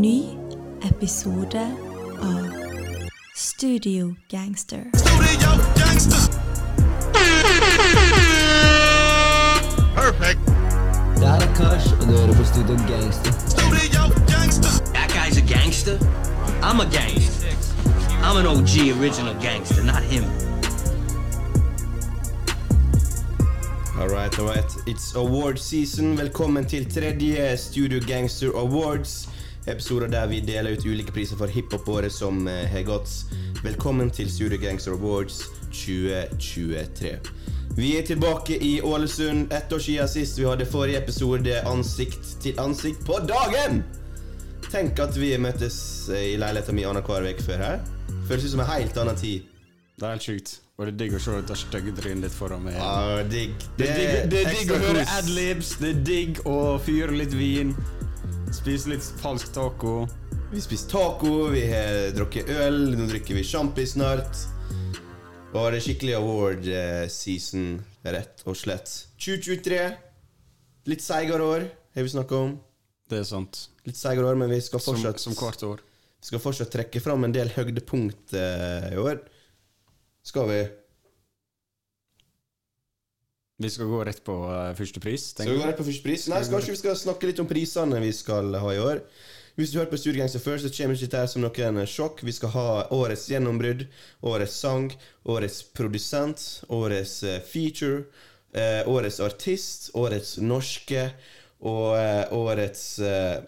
ny episode av Studio Gangster. Perfect. Det her er Kash, og du hører på Studio Gangster. Studio gangster. That guy's a gangster. I'm a gangster. I'm an OG original gangster, not him. Alright, alright. It's award season. Velkommen til tredje Studio Gangster Awards. Episoder der vi deler ut ulike priser for hiphop-året som eh, har gått. Velkommen til Studio Gangster Awards 2023. Vi er tilbake i Ålesund. Ett år siden sist vi hadde forrige episode ansikt til ansikt på dagen! Tenk at vi møttes eh, i leiligheten min annenhver uke før her. Føles ut som en helt annen tid. Det er helt sjukt. Og det er digg å se det stygge trynet ditt foran meg. Ah, digg. Det er digg, det er digg å høre adlibs, det er digg å fyre litt vin, spise litt falsk taco. Vi spiser taco, vi har drukket øl, nå drikker vi sjampis snart. Og det skikkelig award eh, season, rett og slett. 2023. Litt seigere år, har vi snakka om. Det er sant. Litt seigere år, men vi skal fortsatt, som hvert år. skal fortsatt trekke fram en del høydepunkt eh, i år. Skal vi? Vi skal gå rett på uh, første pris. Skal vi gå rett på første pris? Nei, kanskje vi skal snakke litt om prisene vi skal ha i år. Hvis du hører på Studiegangster før, så kommer ikke dette som noen sjokk. Vi skal ha årets gjennombrudd, årets sang, årets produsent, årets eh, feature, eh, årets artist, årets norske og eh, årets eh,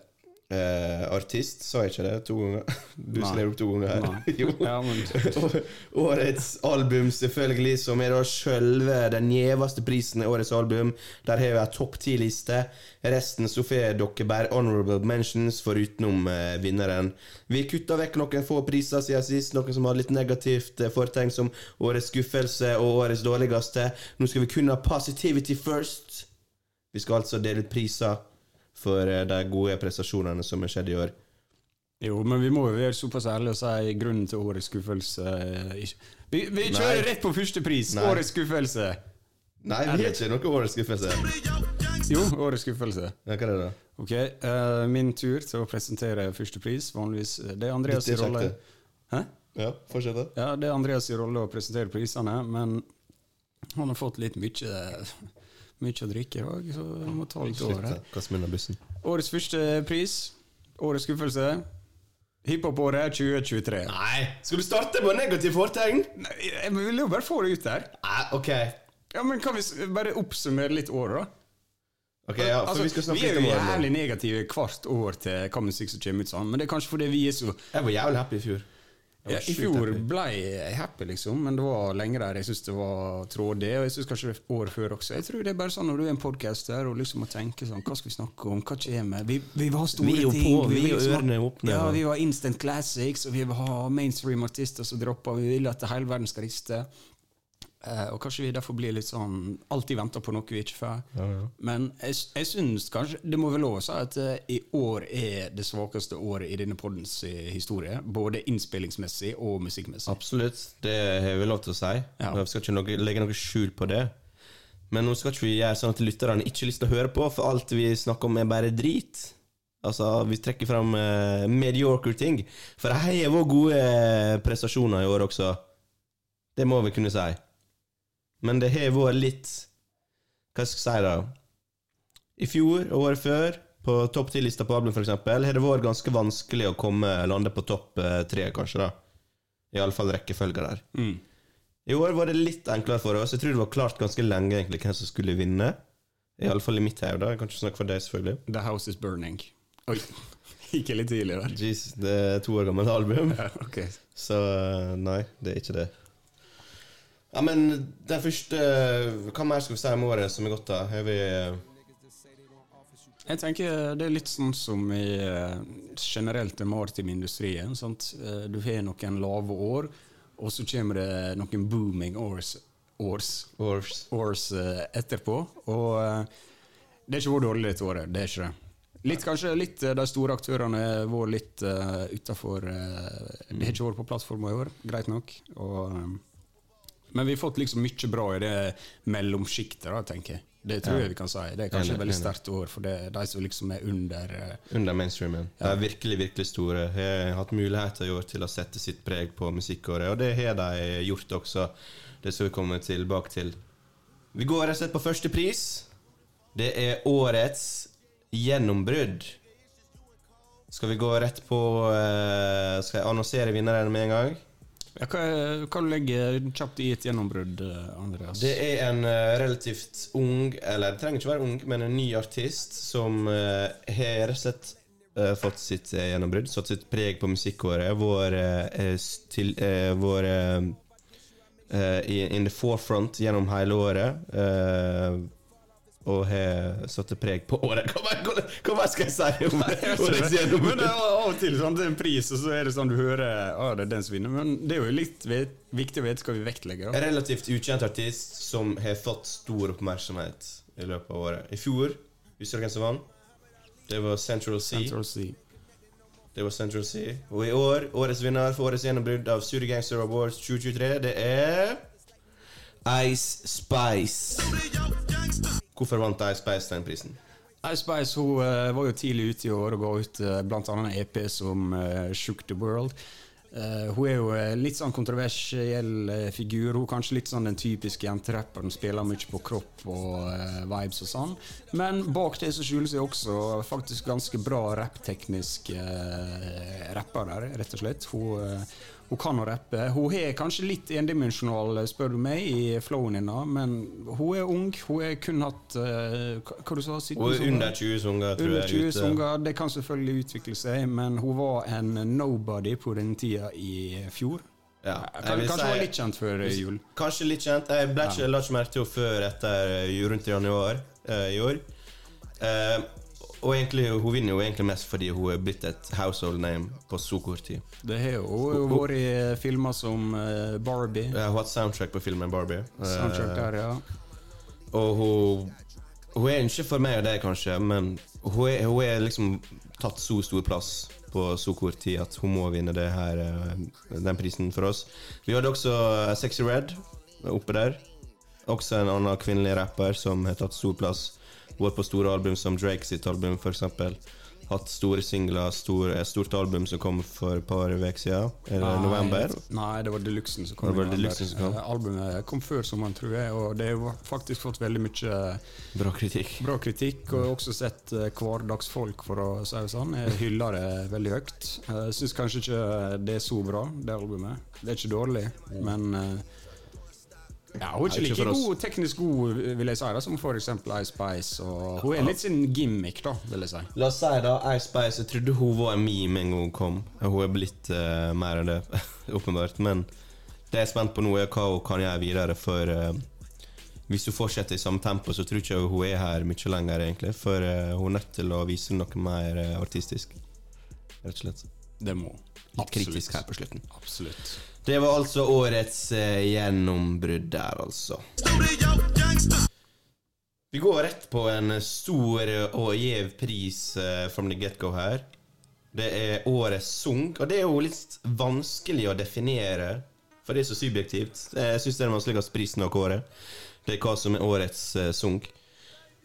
eh, artist. Sa jeg ikke det to ganger? Du Nei. opp to ganger her. Jo. Ja, men Årets album, selvfølgelig, som er da sjølve den gjeveste prisen i årets album. Der har vi ei topp ti-liste. Resten så Dokkeberg, honorable mentions forutenom eh, vinneren. Vi kutta vekk noen få priser siden sist, noen som har litt negativt eh, fortegn, som årets skuffelse og årets dårligste. Nå skal vi kun ha positivity first. Vi skal altså dele ut priser for eh, de gode prestasjonene som har skjedd i år. Jo, men vi må jo være såpass ærlige og si grunnen til årets skuffelse eh. Vi, vi kjører Nei. rett på første pris. Årets skuffelse. Nei, vi har ikke noe årets skuffelse. Jo, årets skuffelse. Ja, hva er det, da? Ok, uh, min tur til å presentere første pris. Vanligvis Det er Andreas' er rolle. Hæ? Ja, fortsett, da. Ja, det er Andreas' rolle å presentere prisene, men han har fått litt mye, mye å drikke i dag, så han må ta litt over her. Årets første pris, årets skuffelse, hiphop-året 2023. Nei! Skal du starte på negativ fortegn? Nei, Jeg vil jo bare få det ut der. Nei, ok. Ja, men Kan vi bare oppsummere litt året, da? Ok, ja, Altså, vi vi er jo jævlig negative hvert år til hva musikk som kommer ut sånn, men det er kanskje fordi vi er så Jeg var jævlig happy i fjor. Ja, I fjor ble jeg happy, liksom, men det var lenge der jeg syntes det var trådig. Og jeg synes kanskje det er år før også. Jeg tror det er bare sånn når du er en podcaster og liksom må tenke sånn Hva skal vi snakke om? Hva kommer? Vi, vi vil ha store Vi ting. på, vi er liksom ørene åpne, Ja, vi vil ha instant classics, og vi vil ha mainstream artister som dropper. Vi vil at hele verden skal riste. Eh, og kanskje vi derfor blir litt sånn alltid venter på noe vi ikke får. Men jeg, jeg syns kanskje Det må vel lov å si at uh, i år er det svakeste året i denne poddens eh, historie. Både innspillingsmessig og musikkmessig. Absolutt. Det har vi lov til å si. Ja. Jeg skal ikke noe, legge noe skjul på det. Men nå skal ikke vi gjøre sånn at lytterne ikke har lyst til å høre på, for alt vi snakker om, er bare drit. Altså, vi trekker fram uh, mediocre ting. For det har vært gode prestasjoner i år også. Det må vi kunne si. Men det har vært litt Hva skal jeg si, da? I fjor og året før, på topp 10-lista på album f.eks., har det vært ganske vanskelig å komme lande på topp eh, tre, kanskje. da Iallfall rekkefølga der. Mm. I år var det litt enklere for oss. Jeg tror det var klart ganske lenge egentlig hvem som skulle vinne. Iallfall i mitt hode. Jeg kan ikke snakke for deg, selvfølgelig. The House Is Burning. Oi, ikke litt tidlig der. Jeez, det er to år gammelt album. Ja, okay. Så eh, nei, det er ikke det. Ja, men den første Hva mer skal vi si om året som er gått, da? Har vi eh, Jeg tenker det er litt sånn som i eh, generelt den maritime industrien. Sant? Eh, Du har noen lave år, og så kommer det noen booming års, års, Års? års eh, etterpå. Og eh, det er ikke vært dårlig dette året. Det er ikke det. Litt, kanskje litt eh, de store aktørene har vært litt uh, utafor Det har ikke vært på plattforma i år, greit nok. Og, eh, Men vi har fått liksom mye bra i det mellomsjiktet, tenker jeg. Det tror jeg vi kan si. Det er kanskje et veldig sterkt ord, for det de som liksom er under eh, Under mainstreamen. De er virkelig, virkelig store. Jeg Har hatt muligheter i år til å sette sitt preg på musikkåret, og det har de gjort også. Det skal vi komme tilbake til. Vi går rett og slett på første pris. Det er årets gjennombrudd. Skal vi gå rett på eh, Skal jeg annonsere vinneren med en gang? Ja, hva, hva du kjapt i et gjennombrudd, eh, Andreas? Det er en eh, relativt ung, eller det trenger ikke være ung, men en ny artist som eh, har rett og eh, fått sitt gjennombrudd, satt sitt preg på musikkåret. Vår, eh, eh, vår eh, eh, in the forefront gjennom hele året. Og har satt preg på året. Hva, hva, skal jeg si om Men det er av og til sånn, er en pris, og så er det sånn du hører ah, det er den som vinner. Men det er jo litt viktig å vite hva vi vektlegger. En relativt ukjent artist som har fått stor oppmerksomhet i løpet av året. I fjor, husker du hvem som vant? Det var Central Sea. Central Sea. Det var Central Sea. Og i år, årets vinner for årets gjennombrudd av Studio Gangster Awards 2023, det er Ice Spice. Hvorfor vant Ice Spice den prisen? Ice Spice eh, var jo tidlig ute i år og ga ut blant annet en EP som uh, Shook the World. Uh, hun er jo eh, litt sånn kontroversiell uh, figur. Hun er kanskje litt sånn den typiske jenterapperen. Spiller mye på kropp og uh, vibes og sånn. Men bak det så skjuler seg også faktisk ganske bra rappteknisk rapper der, rett og slett. Hun, eh, hun kan å rappe. Hun er kanskje litt endimensjonal, spør du meg, i flowen din, men hun er ung. Hun er kun hatt eh, hva, du sa du? er under 20 sanger, tror Under 20 jeg. sanger, det kan selvfølgelig utvikle seg, men hun var en nobody på den tida i fjor. Ja, jeg Kan, kanskje hun var litt kjent før eh, jul. Kanskje litt kjent. Jeg ble ikke, la ikke merke til henne før etter jul, rundt i januar eh, i år. Eh, og egentlig, hun vinner jo egentlig mest fordi hun er blitt et household name på så kort tid. Det har jo hun har vært i filmer som Barbie. Barbie. hun har hatt soundtrack på filmen Barbie. Eh, Soundtrack der, ja. Og hun Hun er ikke for meg og deg, kanskje, men hun er, hun er liksom tatt så stor plass på så kort tid at hun må vinne det her, eh, den prisen for oss. Vi hadde også eh, Sexy Red oppe der. Også en annen kvinnelig rapper som har tatt stor plass. Vært på store album som Drake sitt album, f.eks. Hatt store singler, stor, et stort album som kom for et par uker siden. Er det november? Nei, det var Deluxen som kom. Det var. Deluxen som kom. Eh, Albumet kom før sommeren, tror jeg, og det har faktisk fått veldig mye Bra kritikk. bra kritikk. Og jeg har også sett eh, hverdagsfolk, for å si det sånn. Jeg hyller det veldig høyt. Syns kanskje ikke det er så bra, det albumet. Det er ikke dårlig, men eh, ja, Hun er ikke ikke like god, teknisk god, vil jeg si, da, som eksempel Ice Spice. Og hun er litt sin gimmick, da, vil jeg si. La oss si da, Ice Spice Jeg trodde hun var en meme en gang hun kom. Hun er blitt uh, mer enn det, åpenbart. Men det jeg er spent på nå, er hva hun kan gjøre videre. For uh, hvis hun fortsetter i samme tempo, så tror ikke jeg hun er her mye lenger, egentlig. For uh, hun er nødt til å vise noe mer artistisk. Rett og slett. Det må. Litt kritisk her på slutten. Absolutt. Det var altså årets eh, gjennombrudd der, altså. Vi går rett på en stor og gjev pris eh, from the get-go her. Det er årets sang, og det er jo litt vanskelig å definere, for det er så subjektivt. Jeg syns det er den vanskeligste prisen å kåre. Det er hva som er årets eh, sang.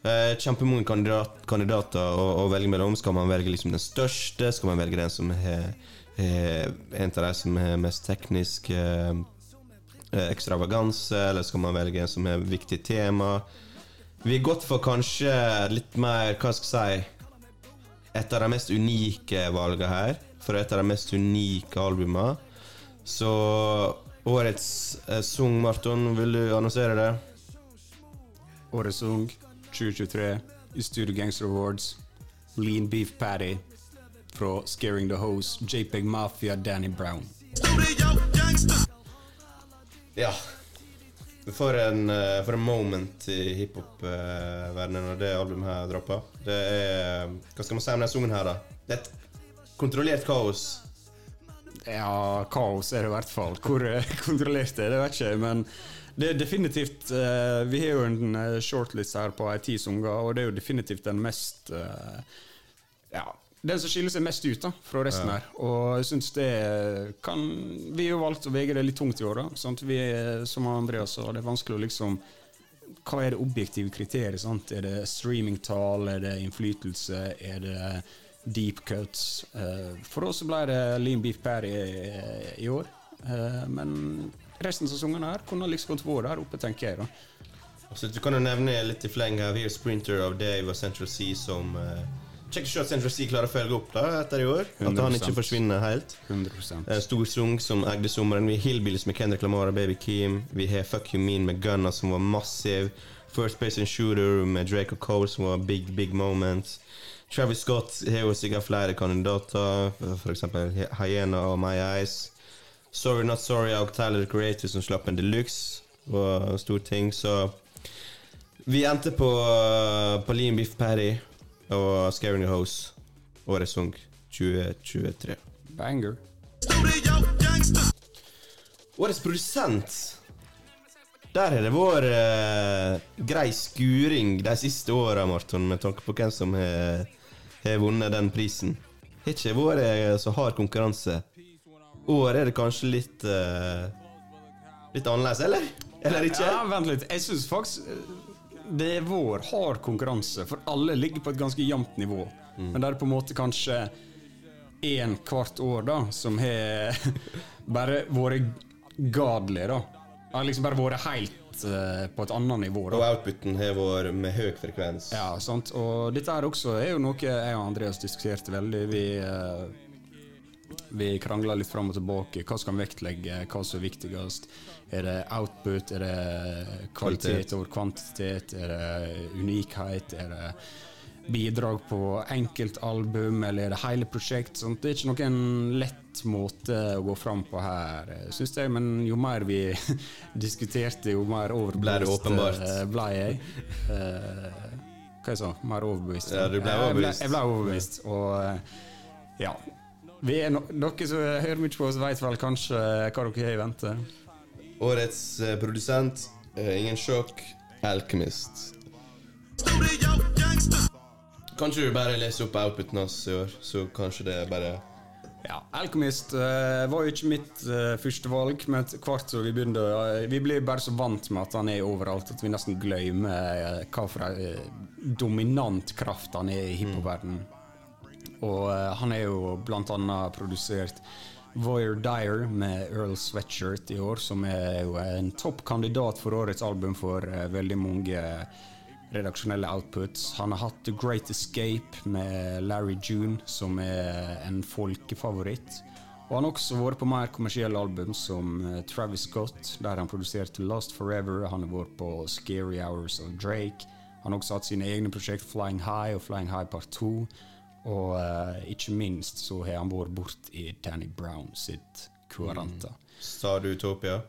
Eh, kjempemange kandidat, kandidater å, å velge mellom. Skal man velge liksom den største? Skal man velge den som er, er en av de som er mest teknisk eh, eh, ekstravaganse, eller skal man velge en som er viktig tema? Vi har gått for kanskje litt mer, hva skal jeg si Et av de mest unike valgene her. For et av de mest unike albumene. Så årets eh, sang, Marton, vil du annonsere det? Årets Sung 2023 i Studio Gangster Awards. Lean Beef Patty fra Scaring the Hose, JPEG Mafia, Danny Brown. Ja. For en, eh, for en moment i hiphop-verdenen når det albumet her dropper. Det er Hva skal man si om den sangen her, da? Det er et kontrollert kaos. Ja, kaos er det i hvert fall. Hvor eh, kontrollert er, det vet ikke jeg, men det er definitivt uh, Vi har jo en shortlist her på ei ti sanger, og det er jo definitivt den mest uh, Ja, den som skiller seg mest ut da, fra resten her. Og jeg synes det kan Vi har jo valgt å veie det litt tungt i år, da. Sant? Vi, er, som Andreas sa, det er vanskelig å liksom Hva er det objektive kriteriet? Sant? Er det streamingtall? Er det innflytelse? Er det deep cuts? Eh, For oss ble det Lean Beef Patty i, i år. Eh, Men resten av sesongen her kunne liksom godt vært der oppe, tenker jeg. da Så du kan jo nevne litt i fleng her. Vi har Sprinter av Dave og Central Sea som Kjekt å se at Central Sea klarer å følge opp da etter i år. At han ikke forsvinner helt. 100 Eh, Storsung som eide sommeren. Vi har Hillbillies med Kendrick Lamara og Baby Keem. Vi har Fuck You Mean med Gunna som var massiv. First Place and Shooter med Drake og Cole som var big, big moment. Travis Scott har jo sikkert flere kandidater, f.eks. Hyena og My Eyes. Sorry Not Sorry og Tyler the Creator som slapp en deluxe. var stor ting, så Vi endte på, på Lean Beef Patty og Scaring the House, Årets sang 2023. Banger. Årets produsent Der har det vært eh, grei skuring de siste åra, Marton, med tanke på hvem som har har vunnet den prisen. Har ikke vært eh, så hard konkurranse. År er det kanskje litt eh, Litt annerledes, eller? Eller ikke? Ja, vent litt. Jeg syns faktisk eh, det er vår hard konkurranse, for alle ligger på et ganske jevnt nivå. Mm. Men det er på en måte kanskje én hvert år da som har bare vært godly, da. Har liksom bare vært helt uh, på et annet nivå. Da. Og outputen har vært med høy frekvens. Ja, sant. Og dette er også er jo noe jeg og Andreas diskuterte veldig. Vi, uh, vi krangla litt fram og tilbake. Hva skal vi vektlegge? Hva som er viktigst? Er det output? Er det kvalitet over kvantitet? Er det unikhet? Er det bidrag på enkeltalbum, eller er det hele prosjekt? Sånt. Det er ikke noen lett måte å gå fram på her, syns jeg. Men jo mer vi diskuterte, jo mer overbevist Ble det åpenbart? eh, ble jeg. Eh, hva jeg sa Mer overbevist. Ja, du ble Jeg ble, Jeg ble, overbevist, og eh, ja. Vi no dere som hører mye på oss, vet vel kanskje hva dere har i vente. Årets eh, produsent, eh, ingen sjokk, Alchemist. Studio. Kanskje du bare leser opp outputen hans i år, så kanskje det bare Ja, Alchemist eh, var jo ikke mitt uh, første valg, men etter hvert som vi begynte eh, Vi blir bare så vant med at han er overalt at vi nesten glemmer uh, hva for ei eh, dominant kraft han er i hiphopverdenen. Og eh, han er jo blant annet produsert Voyer Dyer med Earl Sweatshirt i år, som er jo en toppkandidat for årets album for uh, veldig mange redaksjonelle outputs. Han har hatt The Great Escape med Larry June, som er en folkefavoritt. Og han har også vært på mer kommersielle album, som eh, Travis Scott, der han produserte Lost Forever. Han har vært på Scary Hours of Drake. Han har også hatt sine egne prosjekt Flying High og Flying High Part 2. Og uh, ikke minst så har han vært bort i Danny Brown sitt Quaranta. Sa du Utopia?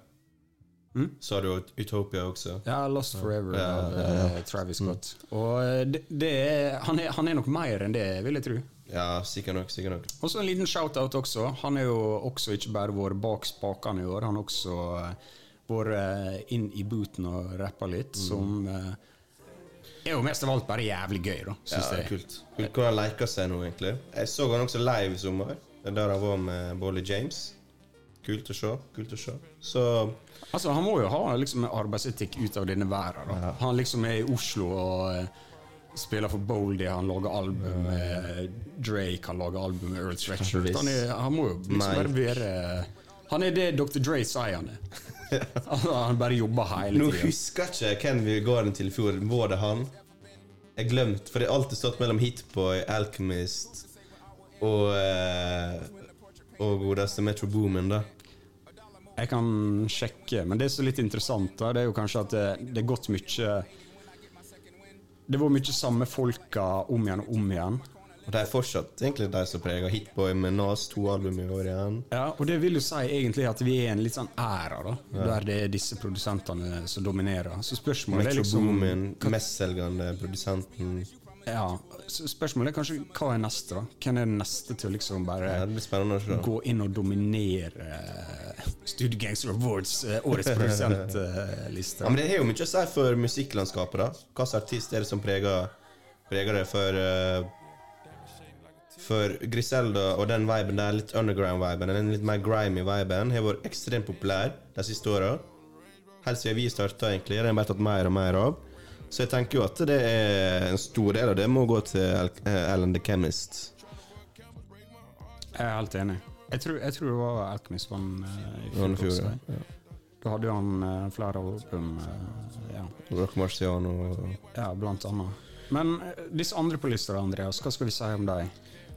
Sa du Utopia også? Ja, Lost Forever Ja, av eh, Travis Scott. Og eh, det, det er, han, er, han er nok mer enn det, vil jeg tro. Ja, sikkert nok. sikkert nok Og så en liten shout-out også. Han er jo også ikke bare vært bak spakene i år, han har også vært inn i booten og rappa litt, som eh, er jo mest av alt bare jævlig gøy, da, Ja, syns jeg. kult. Kult hvordan han leker seg nå, egentlig. Jeg så han også live i sommer, der han var med Bolly James. Kult å se. kult å se Så Altså, Han må jo ha liksom arbeidsetikk ut av denne verden. Da. Han liksom er i Oslo og eh, spiller for Boldy, han lager album med Drake, han lager album med Earl Stretcher. Han, er, han må jo liksom bare være Han er det Dr. Dre sier han er. Han bare jobba hele Nå husker jeg ikke hvem vi går inn til i fjor. Var det han? Jeg glemte, for det har alltid stått mellom Hitboy, Alchemist og eh, Og godeste Metro Boomin, da. Jeg kan sjekke, men det som er litt interessant, da, det er jo kanskje at det, det er gått mye Det var mye samme folka om igjen og om igjen. Og det er fortsatt egentlig de som preger Hitboy med Nas, to album i år igjen. Ja, og det vil jo si egentlig at vi er i en litt sånn æra, da. Der det er disse produsentene som dominerer. Så spørsmålet er liksom Metrobomin, mestselgende produsenten. Ja, så spørsmålet er kanskje hva er neste, da? Hvem er den neste til å liksom bare Ja, gå inn og dominere uh, Studio Gangster Awards eh, årets produsentliste? Ja, men Det har jo mye å si for musikklandskapet. da Hvilken artist er det som preger, preger det? For eh, For Griselda og den viben der, litt underground-viben, den litt mer grimy viben, har vært ekstremt populær de siste åra. Helt siden vi starta, egentlig. Det har den bare tatt mer og mer av. Så jeg tenker jo at det er en stor del av det må gå til eh, Alan the Chemist. Jeg er helt enig. Jeg tror, jeg tror det var Alchemist vann eh, i fjor. ja. Da hadde jo han eh, flere album, ja. Rock Marciano ja, blant annet. Men disse andre på lista, Andreas, hva skal vi si om dem?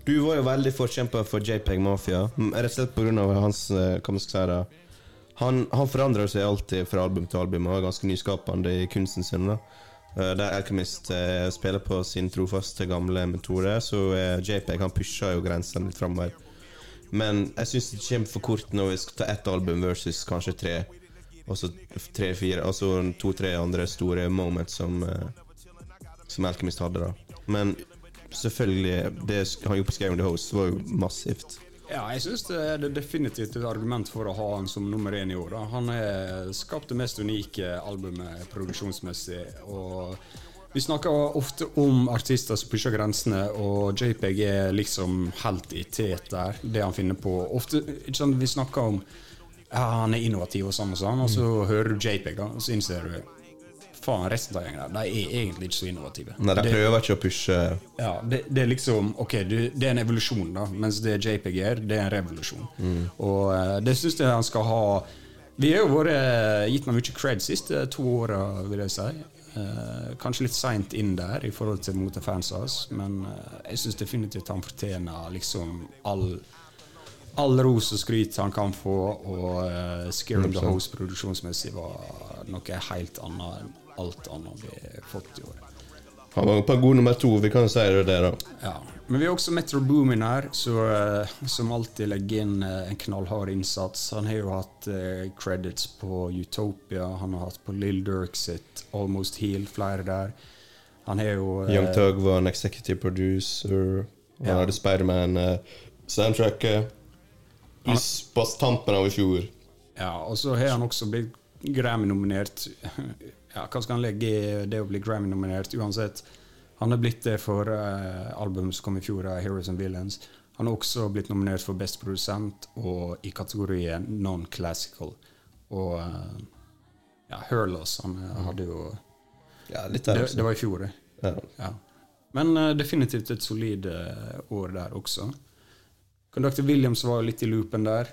Du var jo veldig forkjemper for JPEG Mafia, rett og slett pga. hans eh, Hva man skal si det, Han, han forandrer seg alltid fra album til album og er ganske nyskapende i kunsten sin. da Eh, Der Alchemist eh, spiller på sin trofaste gamle metode, så JPEG han pusher jo grensene litt framover. Men jeg syns det kommer for kort når vi skal ta ett album versus kanskje tre. Og så tre-fire, altså to-tre andre store moments som, som Alchemist hadde, da. Men selvfølgelig, det han gjorde på Scaring the Host, var jo massivt. Ja, jeg syns det er definitivt et argument for å ha han som nummer én i år. Da. Han har skapt det mest unike albumet produksjonsmessig. Og vi snakker ofte om artister som pusher grensene, og JPEG er liksom helt i tet der. Det han finner på. Ofte, Vi snakker om ja, han er innovativ og sånn og sånn, og så hører du JPEG, da, og så innser du faen, resten av gjengen der, de er egentlig ikke så innovative. Nei, de prøver ikke å pushe ja, det, det er liksom Ok, det er en evolusjon, da. Mens det JPG er, det er en revolusjon. Og eh, det syns jeg han skal ha Vi har jo vært gitt meg mye cred siste to åra, vil jeg si. Uh, kanskje litt seint inn der i forhold til mot fans av oss, men uh, jeg syns definitivt han fortjener liksom all All ros og skryt han kan få, og uh, Scaring the Host produksjonsmessig var noe helt annet alt annet vi i år. Han var på god nummer to, vi kan si det der, da. Ja, Men vi har også Metro Boomin her, så, eh, som alltid legger inn eh, en knallhard innsats. Han har jo hatt eh, credits på Utopia, han har hatt på Lill Durk sitt Almost Heal, flere der. Han har jo eh, Young Tug var en executive producer. Han Ja. hadde Spiderman-soundtracket. Pluss på tampen av i fjor. Ja, og så har han også blitt Grammy-nominert. Ja, hva skal han legge i det å bli Grammy-nominert? Uansett, han har blitt det for uh, albumet som kom i fjor, av Heroes and Villains. Han har også blitt nominert for Best produsent og i kategorien Non-Classical. Og uh, ja, Hurlos, han eh, hadde jo Ja, litt der det, også. det var i fjor, det. Ja. Ja. Men uh, definitivt et solid eh, år der også. Conductor Williams var litt i loopen der.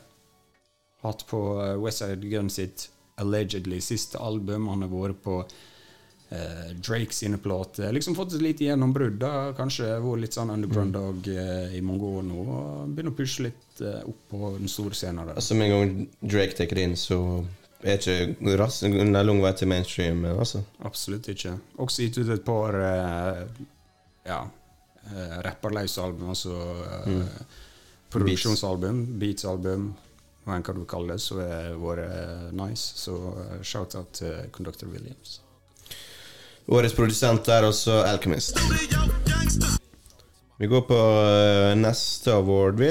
Hatt på Westside Gun sitt allegedly siste album. Han har vært på eh, Drake sine plater. Liksom fått et lite gjennombrudd. Kanskje vært litt sånn underground dog eh, i mange år nå. Og begynner å pushe litt eh, opp på den store scenen. der. Altså, med en gang Drake tar det inn, så er ikke rass, lang vei til mainstream. Altså. Absolutt ikke. Også gitt ut et par eh, ja, eh, rapperløse album, altså eh, produksjonsalbum, beats-album, hva enn hva du kaller det, så har vært eh, nice. Så eh, shout-out til Conductor Williams. Årets produsent er også Alchemist. Vi går på eh, neste award, vi.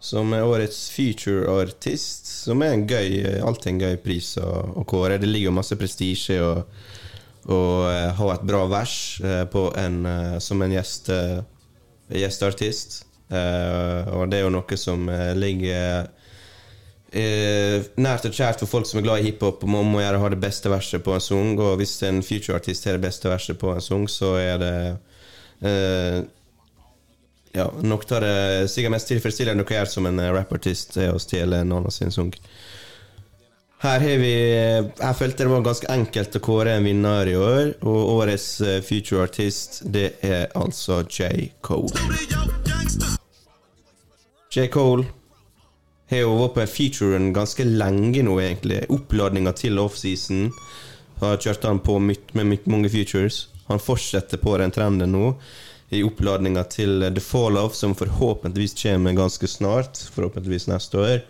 Som er årets feature-artist. Som er en gøy alltid en gøy pris å, å kåre. Det ligger masse prestisje i å eh, ha et bra vers eh, en, eh, som en gjest, eh, gjesteartist. Eh, og det er jo noe som eh, ligger eh, nært og kjært for folk som er glad i hiphop. og må gjøre ha det beste verset på en sang. Og hvis en future-artist har det beste verset på en sang, så er det eh, ja, nok av det sikkert mest tilfredsstillende dere gjør som en eh, rappartist, er å stjele en annen sin sang. Her har vi Jeg følte det var ganske enkelt å kåre en vinner i år, og årets eh, future-artist, det er altså J. Cole. J. Cole har jo vært på featuren ganske lenge nå, egentlig. Oppladninga til offseason har kjørt han på myt, med myt, mange features. Han fortsetter på den trenden nå, i oppladninga til The Fall Off, som forhåpentligvis kommer ganske snart. Forhåpentligvis neste år.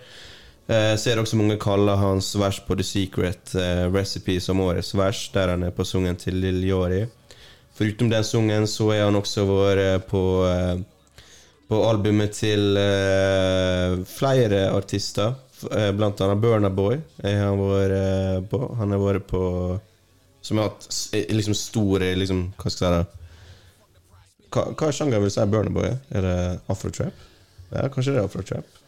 Eh, ser også mange kaller hans vers på The Secret eh, Recipe som årets vers, der han er på sungen til Lill Yori. Foruten den sungen så er han også vært på eh, på albumet til uh, flere artister, eh, blant annet Burna Boy. Eh, han, har uh, på, han har vært på Som har hatt eh, liksom store liksom, Hva skal jeg si hva, hva sjanger vil si Burnaboy Boy er? Det afrotrap? Ja, kanskje det er afrotrap.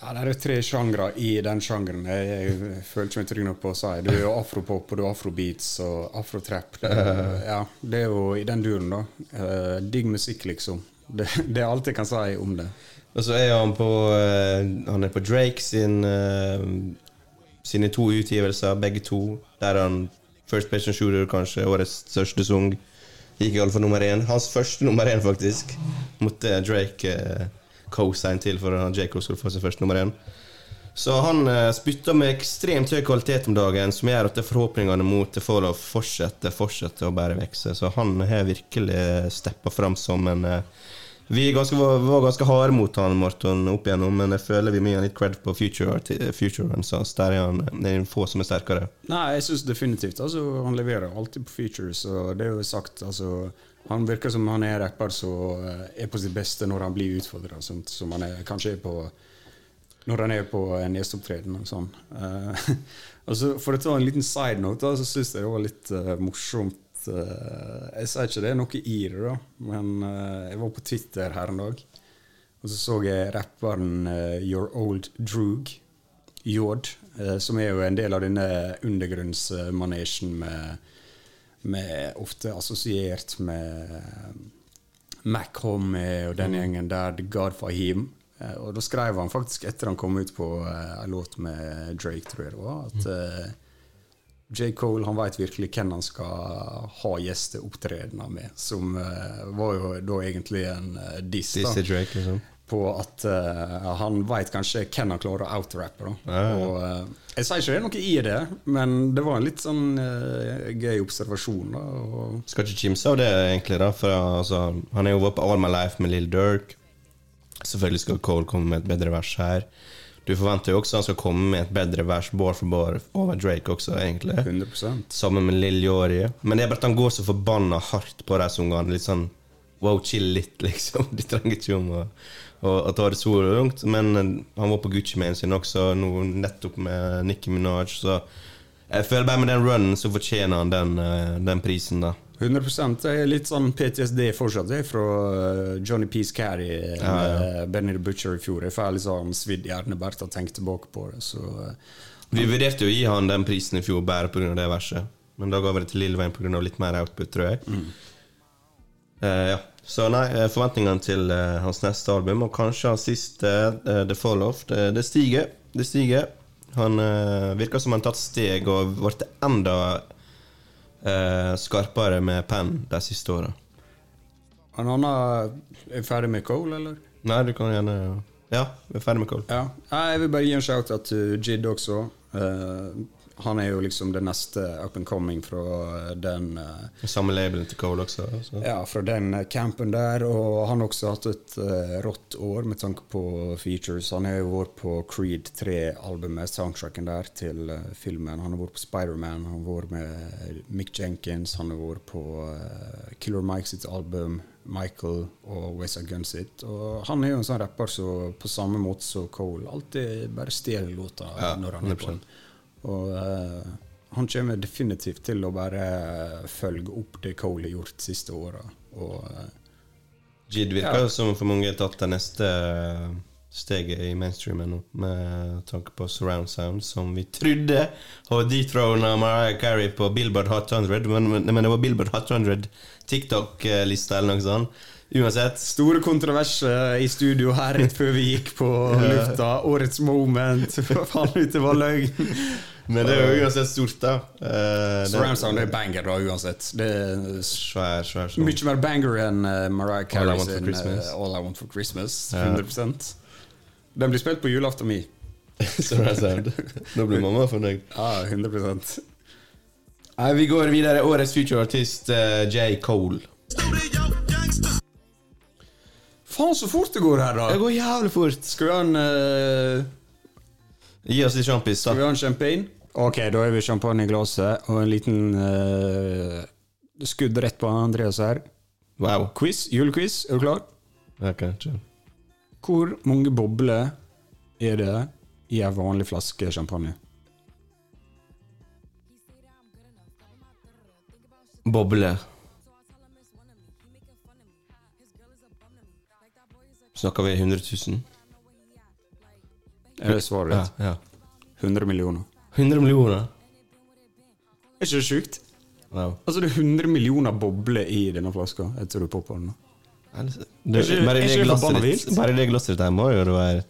Ja, Det er jo tre sjangre i den sjangeren. Jeg, jeg føler ikke meg trygg nok på å si. Du er jo afropop, og du er afrobeats og afrotrap. Det, ja, det er jo i den duren, da. Eh, digg musikk, liksom. Det, det er alt jeg kan si om det. Og så er han på eh, Han er på Drake sin eh, sine to utgivelser, begge to. Der han First Patient Shooter, kanskje årets største sang. Gikk iallfall nummer én. Hans første nummer én, faktisk. Måtte Drake eh, co-sign til for at Jacob skulle få sin første nummer én. Så han eh, spytter med ekstremt høy kvalitet om dagen, som gjør at forhåpningene mot det får lov fortsette, fortsette å bare vokse. Så han har virkelig steppa fram som en eh, Vi ganske, var, ganske harde mot han, Morten, opp igjennom, men jeg føler vi må gi litt cred på Future, future Runs. Der er han det få som er sterkere. Nei, jeg syns definitivt altså, Han leverer alltid på features, og det er jo sagt altså, Han virker som han er rapper som eh, er på sitt beste når han blir utfordra, som, som han er, kanskje er på når han er på en gjesteopptreden og sånn. Uh, altså, for å ta en liten side note, da, så syns jeg det var litt uh, morsomt eh, Jeg sier ikke det er noe i det, da, men jeg var på Twitter her en dag, og så så jeg rapperen Your Old Droog. Jord, som er jo en del av denne undergrunnsmanesjen med, med ofte assosiert med Mac Homie og den gjengen der, The God Fahim. Eh, Og da skrev han faktisk etter han kom ut på eh, en låt med Drake, tror jeg det var, at eh, J. Cole han vet virkelig hvem han skal ha gjesteopptredener med. Som uh, var jo da egentlig en uh, diss. da Drake, liksom. på at uh, han veit kanskje hvem han klarer å outrappe. Ja, ja. Og, uh, jeg sier ikke det er noe i det, men det var en litt sånn eh, gøy observasjon. da. Og, Skal ikke kimse av det, egentlig. da For altså, Han har jo vært på All My Life med Lill Durk. Selvfølgelig skal Cole komme med et bedre vers her. Du forventer jo også han skal komme med et bedre vers bar for bar over Drake også, egentlig. 100% Sammen med Lill Yori. Men det er bare at han går så forbanna hardt på de sangene. Litt sånn wow, chill litt, liksom. De trenger ikke om å, å, å ta det så langt. Men eh, han var på Gucci-manen sin også, nå nettopp med Nicki Minaj, så jeg føler bare med den runnen så fortjener han den, eh, den prisen, da. 100% Det er litt sånn PTSD fortsatt er fra eh, Johnny Peace Carry med Benny the Butcher i fjor. Jeg får litt sånn svidd i hjernen bare av å tenke tilbake på det. Så eh, Vi vurderte jo å gi han den prisen i fjor bare pga. det verset. Men da ga vi det til Lill Wayne pga. litt mer output, tror jeg. Eh, ja. Så nei, eh, forventningene til uh, hans neste album, og kanskje hans siste, uh, The Fall Off, det, det stiger. Det stiger. Han eh, virker som han har tatt steg og blitt enda eh, skarpere med penn de siste åra. En annen Er ferdig med Cole, eller? Nei, du kan gjerne Ja, vi er ferdig med Cole. Ja. Jeg vil bare gi en shout-out til Jid også. Eh, han er jo liksom det neste up and coming fra den eh, Samme labelen til Cole også. Så. Ja, fra den eh, campen der. Og han har også hatt et uh, rått år med tanke på features. Han har jo vært på Creed 3-albumet, soundtracken der, til uh, filmen. Han har vært på Spiderman, han har vært med Mick Jenkins, han har vært på uh, Killer Mike sitt album, Michael og Wesa Gun sitt. Og han er jo en sånn rapper som på samme måte som Cole alltid bare stjeler låta Ja, når han er på den. Og uh, han kommer definitivt til å bare følge opp det Cole har gjort de siste åra. Og eh, Jid virker Ja. som for mange har tatt det neste steget i mainstreamen nå, med tanke på surround sound, som vi trodde og dethrona Mariah Carey på Billboard Hot 100, men, men, men det var Billboard Hot 100 TikTok-lista eller noe sånt. Uansett. Store kontroverser i studio her rett før vi gikk på lufta. Årets moment. Faen ut, det var løgn. Men det er jo uansett stort, da. Uh, Surround sound er banger, da, uansett. Det er Svær, svær sånn. mye mer banger enn eh, Mariah Carey sin eh, All I Want for Christmas. Ja. 100 Den blir spilt på julaften min. surround sound. Da blir mamma fornøyd. Ja, 100 Nei, vi går videre. Årets future-artist uh, J. Cole. Faen, så fort det går her, da! Det går jævlig fort. Skal vi ha en uh, Gi oss litt sjampis, Skal vi ha en champagne? Ok, da har vi champagne i glasset og en liten uh, skudd rett på Andreas her. Wow. Quiz, julequiz, er du klar? Ok, chill. Hvor mange bobler er det i en vanlig flaske champagne? Boble. Snakker vi 100 000? Er det svaret Ja, ditt? ja. 100 millioner. 100 millioner? Er ikke det sjukt? No. Altså, det er 100 millioner bobler i denne flaska etter du popper den. Det, Er ikke- bare, det glasset ditt, bare det glasset ditt her må jo være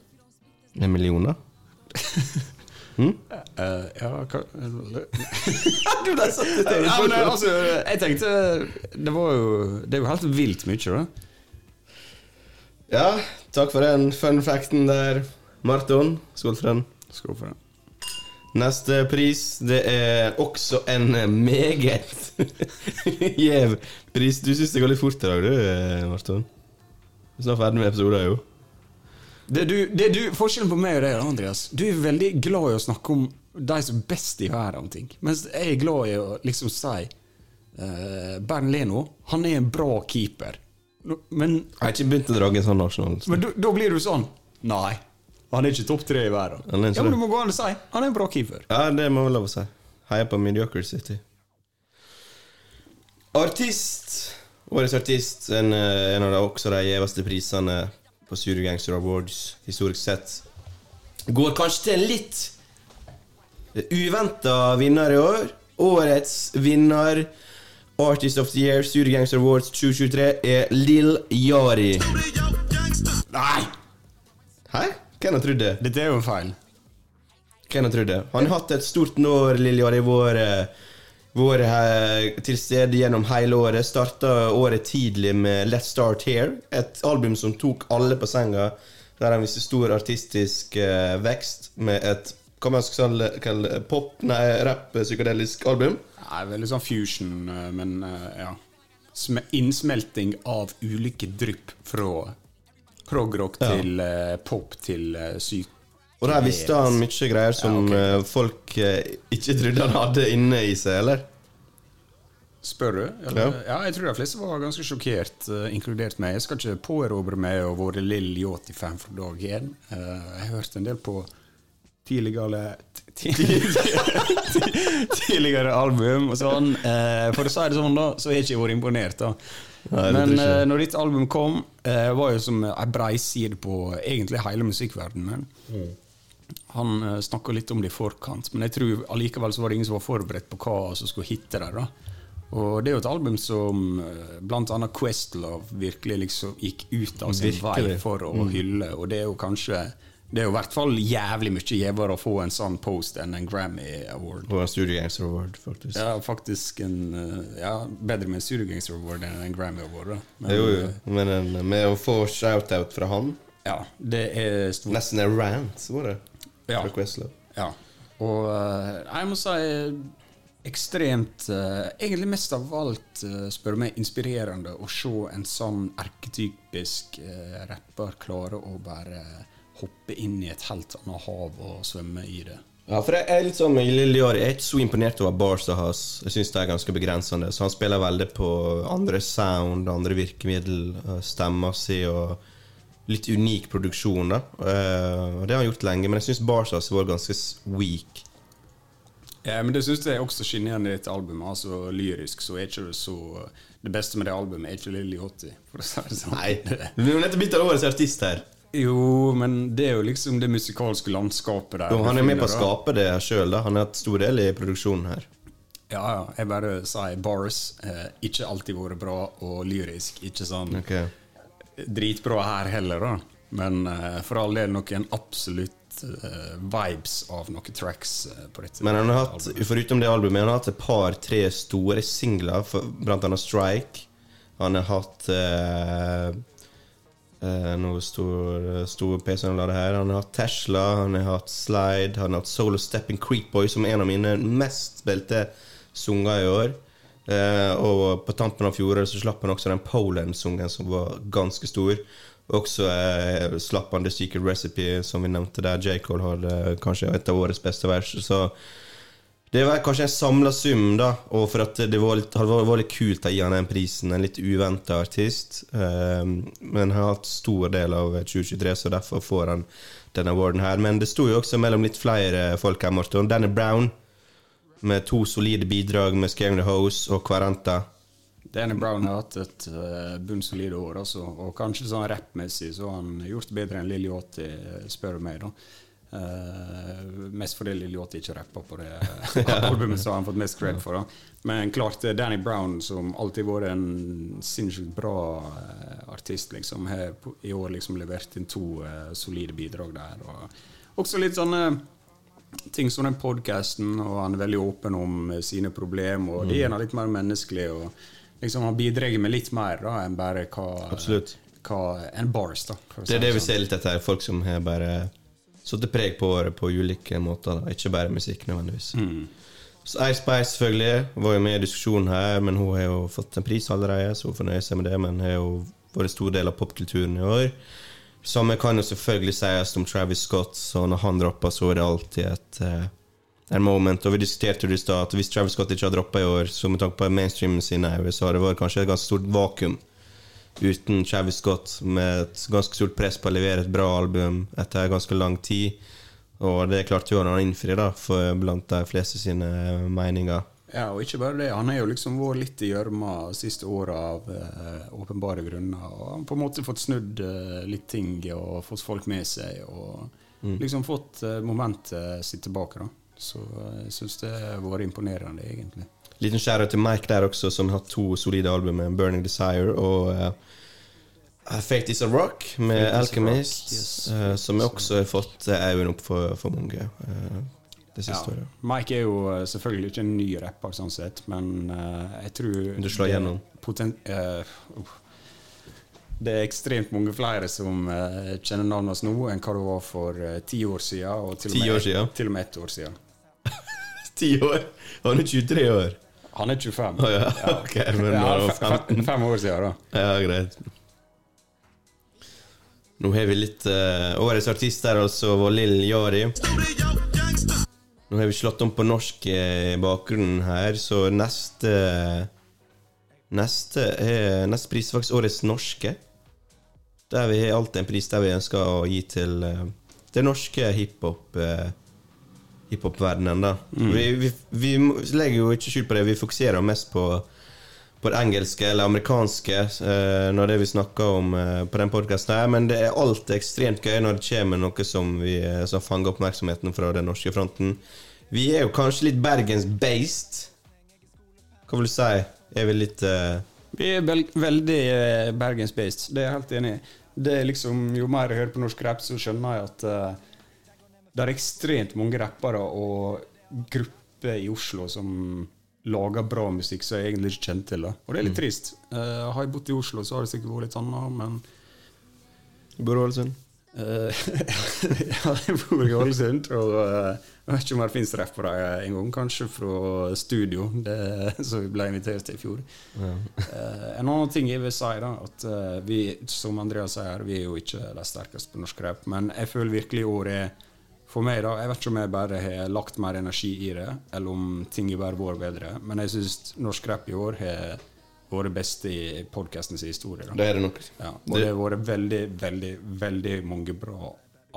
en million, da. Eh, ja, hva Du ble satt ut ja, men, altså, Jeg tenkte Det var jo Det er jo helt vilt mye, da. Ja, takk for den fun facten der, Marton. Skål for den. Skål for den. Neste pris, det er også en meget gjev pris. Du syns det går litt fort i dag, du, Marton? Vi er snart ferdig med episoden, jo. Det du, det du, forskjellen på meg og deg, Andreas Du er veldig glad i å snakke om de som er best i verden. om ting Mens jeg er glad i å liksom si uh, Bernt Leno, han er en bra keeper. Men, Jeg har ikke begynt å dra en sånn nasjonal. men da- da blir du sånn Nei, han er ikke topp tre i verden. Er Ja, men det. du må gå an og si han er en bra keeper. Ja, det må vel lov å si. Heier på Mediocre City. Artist. Årets artist. En, eh, en av de, også de gjeveste prisene på Studio Gangster Awards historisk sett. Går kanskje til en litt uventa vinner i år. Årets vinner, Artist of the Year, Sur Gangster Awards 2023, er Lill Yari. Nei! Hæ? Hvem har trodd det? Dette er jo en feil. Hvem har trodd det? Han har hatt et stort når, Lill Yari, vår, vår eh, til stede gjennom hele året. Starta året tidlig med Let's Start Here, et album som tok alle på senga. Der han viste stor artistisk uh, vekst med et hva man skal kalle- kalle pop, nei, rapp, psykadelisk album. Nei, veldig sånn fusion, eh, men eh, ja. Innsmelting av ulike drypp fra progrock Ja. til eh, pop til syk... Og der visste han mye greier som Ja, okay. folk ikke trodde han hadde inne i seg, eller? Spør du? Eller? Ja. Jeg tror de fleste var ganske sjokkert, inkludert meg. Jeg skal ikke påerobre meg og være Lill Yachty-fan fra dag én. Jeg har hørt en del på tidligere Tidligere album og sånn. Eh, for å si det sånn, da, så har jeg ikke vært imponert. da Nei, Men eh, når ditt album kom, uh, var jo som ei breiside på egentlig hele musikkverdenen. Han uh, snakka litt om det i forkant, men jeg tror allikevel så var det ingen som var forberedt på hva som skulle hitte der. da Og det er jo et album som annet Questlove virkelig liksom gikk ut av sin vei for å hylle, og det er jo kanskje Det er jo i hvert fall jævlig mye gjevere å få en sånn post enn en Grammy Award. Og en Studio Gangster Award, faktisk. Ja, faktisk en eh, Ja, bedre med en Studio Gangster Award enn en Grammy Award. Men, Jo, jo. eh, Men en, med å få shout-out fra han Ja, det er stort. Nesten en rant, var det. Ja. Fra Questlove. Ja. Og eh, jeg må si ekstremt Egentlig mest av alt, uh, spør du meg, inspirerende å se en sånn erketypisk eh, rapper klare å bare hoppe inn i et helt annet hav og svømme i det. Ja, for jeg er litt sånn med Lille Jari, jeg er ikke så imponert over barsa hans. Jeg syns det er ganske begrensende. Så han spiller veldig på andre sound, andre virkemiddel, eh, stemma si og litt unik produksjon, da. Eh, Og det har han gjort lenge, men jeg syns barsa hans har vært ganske weak. Ja, men det syns jeg også skinner igjen i dette albumet. Altså Lyrisk så er ikke det så Det beste med det albumet er ikke Lilly Hotti, for å si det sånn. Nei, vi har nettopp blitt årets artist her. Jo, men det er jo liksom det musikalske landskapet der. Jo, han er med på å skape det sjøl. Han har hatt stor del i produksjonen her. Ja, ja. Jeg bare sier bars. Eh, ikke alltid vært bra, og lyrisk ikke sånn okay. dritbra her heller, da. Men eh, for all del noen absolutt eh, vibes av noen tracks eh, på dette. Men han har hatt, albumet. foruten det albumet, han har hatt et par-tre store singler, blant annet Strike. Han har hatt eh, store, Nå sto sto PC-en og la her. Han har hatt Tesla, han har hatt Slide, han har hatt Solo Stepping Creek Boy, som er en av mine mest spilte sanger i år. Eh, og på tampen av fjoråret så slapp han også den Poland-sungen, som var ganske stor. Også eh, slapp han The Secret Recipe, som vi nevnte, der J. Cole hadde kanskje et av årets beste vers. Så det var kanskje en samla sum, da. Og for at det var litt, det var litt kult å gi han den prisen. En litt uventa artist. Um, men han har hatt stor del av 2023, så derfor får han denne awarden her. Men det sto jo også mellom litt flere folk her, Morten. Danny Brown med to solide bidrag med 'Scaring the Hose' og 'Quaranta'. Danny Brown har hatt et uh, bunnsolid år, altså, og kanskje sånn rappmessig så har han gjort bedre enn Lille Yachty, spør du meg. da. Eh, mest fordi Lille Yachty ikke rappa på det albumet har han fått mest cred for. det Men klart er Danny Brown, som alltid har vært en sinnssykt bra eh, artist, liksom, har i år liksom levert inn to uh, solide bidrag der. Og også litt sånne ting som den podkasten, og han er veldig åpen om eh, sine problemer. Og det gjør han litt mer menneskelig. og liksom Han bidrar med litt mer da, enn bare hva, Absolutt. hva en bars. da Det er det vi ser litt etter. Folk som har bare satt preg på året på ulike måter. Da. Ikke bare musikk, nødvendigvis. Så Ice Spice selvfølgelig var jo med i diskusjonen her, men hun har jo fått en pris allerede, så hun får nøye seg med det. Men har jo vært en stor del av popkulturen i år. Samme kan jo selvfølgelig sies om Travis Scott, så når han dropper, så er det alltid et uh, en moment. Og vi diskuterte jo i stad at hvis Travis Scott ikke har droppa i år, så med tanke på mainstreamen sin så har det vært kanskje et ganske stort vakuum uten Travis Scott, med et ganske stort press på å levere et bra album etter ganske lang tid. Og det klarte jo han å innfri, da, for blant de fleste sine meninger. Ja, og ikke bare det. Han har jo liksom vært litt i gjørma siste året av eh, åpenbare grunner. Og han på en måte fått snudd eh, litt ting og fått folk med seg. Og liksom fått eh, momentet sitt tilbake. da. Så eh, jeg syns det har vært imponerende, egentlig. Liten skjæra til Mike der også, som har to solide album med Burning Desire og uh, Fate Is A Rock med Fate Alchemist, Rock, yes. uh, som også har fått eh, øynene opp for, for mange Uh, det siste året. Mike er jo eh, selvfølgelig ikke en ny rapper, sånn sett, men eh, jeg tror Du slår eh, det er ekstremt mange flere som eh, kjenner navnet hans nå, enn hva det var for eh, ti år siden. Og til og med, år siden? Til og med ett år siden. Ti år! Han er 23 år. Han er 25. Oh, ja, ok, men Ja, når han var fe- fe- 15 fem år siden, da. Ja, greit. Nå har vi litt uh, Årets artist der, altså, var Lill Jari. Nå har vi slått om på norsk eh, bakgrunn her, så neste Neste, eh, neste pris er faktisk Årets norske. Der vi har alltid en pris der vi ønsker å gi til eh, det norske hiphop eh, hiphop-verdenen. da vi, vi, vi legger jo ikke skjul på det, vi fokuserer mest på på det engelske eller amerikanske eh, når det vi snakker om eh, på den podkasten her, men det er alltid ekstremt gøy når det kommer noe som, vi, eh, som fanger oppmerksomheten fra den norske fronten. Vi er jo kanskje litt Bergens-based. Hva vil du si? Er vi litt eh, Vi er vel, veldig eh, Bergens-based, det er jeg helt enig i. Det er liksom, Jo mer jeg hører på norsk rap, så skjønner jeg at eh, det er ekstremt mange rappere og grupper i Oslo som lager bra musikk som jeg egentlig ikke kjenner til. Da. Og det er litt trist. Uh, har jeg bodd i Oslo, så har det sikkert vært litt annet, men Bor Ålesund? Eh, ja, jeg bor i Ålesund, og eh, jeg vet ikke om det finnes rappere en gang. Kanskje fra studio, det, som vi ble invitert til i fjor. Ja. en annen ting jeg vil si, da, at vi, som Andreas sier, vi er jo ikke de sterkeste på norsk rap, men jeg føler virkelig i år er for meg, da, Jeg vet ikke om jeg bare har lagt mer energi i det, eller om ting har bare vært bedre, men jeg syns norsk rap i år har vært best i podkastens historie. Da. Det er det nok. Ja, og det har vært veldig, veldig, veldig mange bra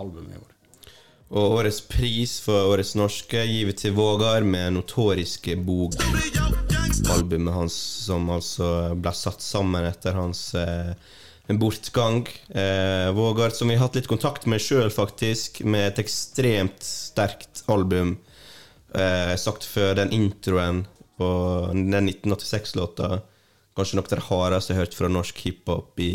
album i år. Og årets pris for årets norske vi til Vågar med Notoriske Bog. Albumet hans som altså ble satt sammen etter hans eh, bortgang. Eh, Vågard, som vi har hatt litt kontakt med sjøl, faktisk, med et ekstremt sterkt album. Eh, sagt før, den introen på den 1986-låta Kanskje noe av det hardeste jeg har hørt fra norsk hiphop i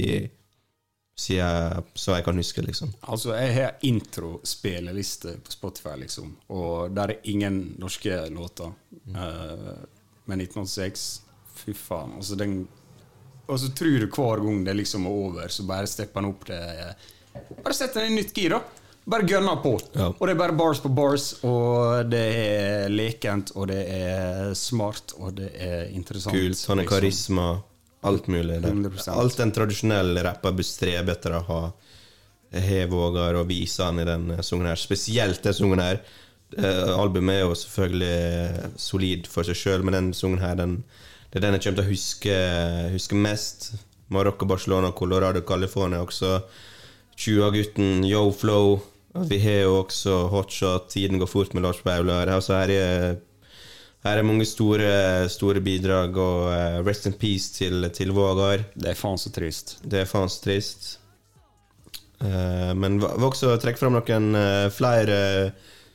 siden så jeg kan huske, liksom. Altså, jeg har introspilleliste på Spotify, liksom, og der er ingen norske låter. Eh, men 1986 Fy faen. Altså, den Og så tror du hver gang det liksom er over, så bare stepper han opp det Bare setter han i nytt gir, da. Bare gønner på. Ja. Og det er bare bars på bars, og det er lekent, og det er smart, og det er interessant. Kult. Han har liksom. karisma. Alt mulig. Der. Alt en tradisjonell rapper bør strebe etter å ha har våger å vise han i den sangen her. Spesielt den sangen her. Eh, albumet er jo selvfølgelig solid for seg sjøl, men den sangen her den, det er den jeg kommer til å huske, huske mest. Marokko, Barcelona, Colorado, California også. 20-gutten, Yo Flow. Vi har jo også Hotshot, Tiden går fort med Lars Baular. Altså her er Her er mange store, store bidrag, og eh, rest in peace til, til Vågar. Det er faen så trist. Det er faen så trist. Eh, men vi vil også trekke fram noen eh, flere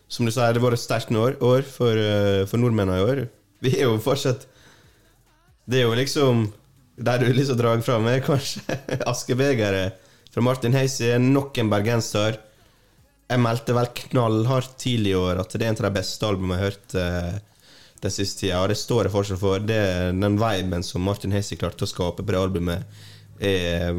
Som du sa, det har vært et sterkt år, år for, for nordmennene i år. Vi er jo fortsatt Det er jo liksom Der du liksom drar fram, er kanskje Askebegeret fra Martin Heisi. Nok en bergenser. Jeg meldte vel knallhardt tidlig i år at det er en av de beste albumene jeg har hørt eh, den siste tida, og det står jeg fortsatt for. Det, den viben som Martin Heisi klarte å skape på det albumet, er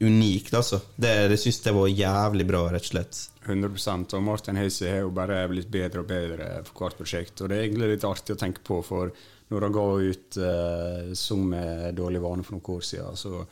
unikt, altså. Det, det syns jeg var jævlig bra, rett og slett. 100% Og Martin Heisi har jo bare blitt bedre og bedre for hvert prosjekt. Og det er egentlig litt artig å tenke på, for når han ga ut eh, Sang med dårlig vane for noen år siden, så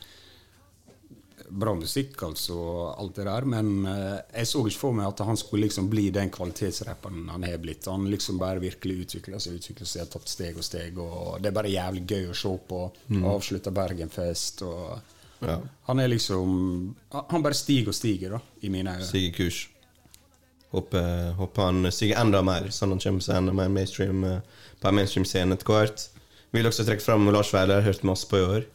Bra musikk, altså, alt det der, men eh, jeg så ikke for meg at han skulle liksom bli den kvalitetsrapperen han har blitt. Han liksom bare virkelig utvikla seg, utvikla seg, tatt steg og steg, og det er bare jævlig gøy å se på. Mm. Avslutta Bergenfest, og Ja. han er liksom Han bare stiger og stiger, da, i mine øyne. Stiger kurs. Håper, håper han stiger enda mer, sånn han kommer seg enda mer mainstream eh, på en mainstream-scene etter hvert. Vil også trekke fram Lars Veiler, hørt masse på i år.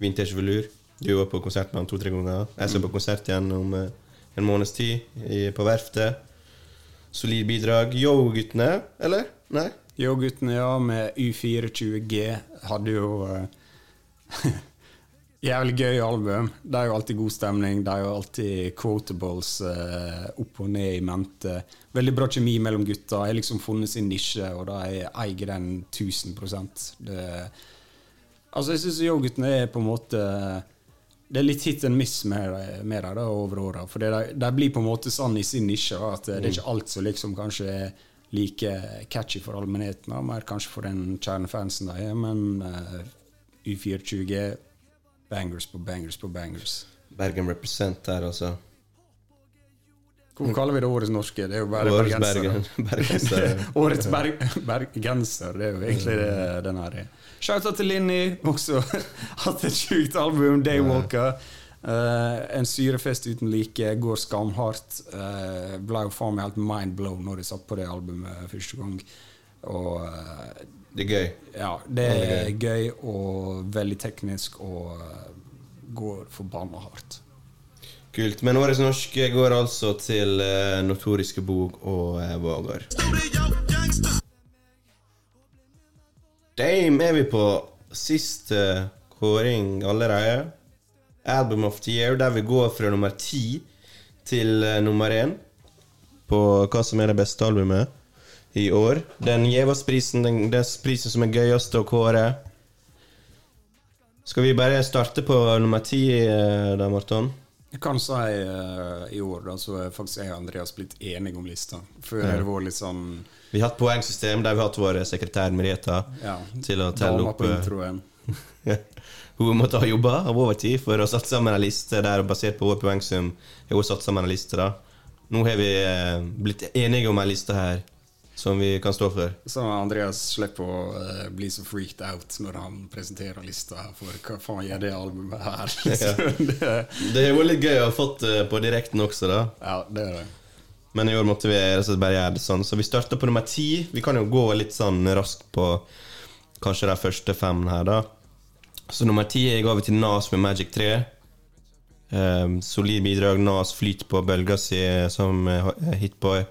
Vintage Velur. Du var på konsert med han to-tre ganger. Jeg skal på konsert igjen om eh, en måneds tid på Verftet. Solid bidrag. Yo-guttene, eller? Nei? Yo, guttene, ja, med U24G hadde jo eh, Jævlig gøy album. Det er jo alltid god stemning. Det er jo alltid quotables eh, opp og ned i mente. Veldig bra kjemi mellom gutta. Jeg har liksom funnet sin nisje, og da jeg eier den 1000 det, Altså, jeg syns Yo-guttene er på en måte Det er litt hit and miss med, med dem over åra. For de, blir på en måte sånn i sin nisje da, at det er ikke alt som liksom kanskje er like catchy for allmennheten, mer kanskje for den kjernefansen de er, men uh, U24G bangers på bangers på bangers. Bergen represent der, altså. Hvordan kaller vi det Årets norske? Det er jo bare Årets bergensere. Bergen. Årets berg, bergenser, det er jo egentlig det den her er. Shouta til Linni, også hatt et sjukt album, Daywalker. Uh, en syrefest uten like, går skamhardt. Uh, ble jo faen meg helt mindblown når jeg satt på det albumet første gang. Og eh, Det er gøy. ja, det er gøy og veldig teknisk og eh, går forbanna hardt. Kult. Men årets norske går altså til uh, Notoriske Bog og uh, Vågar. Dame er vi på siste kåring allerede. Album of the year, der vi går fra nummer ti til eh, nummer én på hva som er det beste albumet i år. Den Gjevas-prisen, den, den prisen som er gøyest å kåre. Skal vi bare starte på nummer ti, eh, da, Morten? Jeg kan si uh, i år da, så er faktisk jeg og Andreas blitt enige om lista. Før ja. det var litt sånn Vi har hatt poengsystem der vi har hatt vår sekretær Mereta ja, til å telle opp eh. Hun måtte ha jobba av overtid for å sette sammen en liste der basert på vår poengsum. Har hun satt sammen en liste da Nå har vi uh, blitt enige om en liste her som vi kan stå for. Så Andreas slipper å uh, bli så freaked out når han presenterer lista. For hva faen gjør det albumet her? Ja. det, Det har vært litt gøy å ha fått uh, på direkten også, da. ja, det er det. Men i år måtte vi bare gjøre det sånn. Så vi starter på nummer ti. Vi kan jo gå litt sånn raskt på kanskje de første fem her, da. Så nummer ti ga vi til Nas med Magic 3. Um, solid bidrag. Nas flyter på bølga si som uh, hitboy.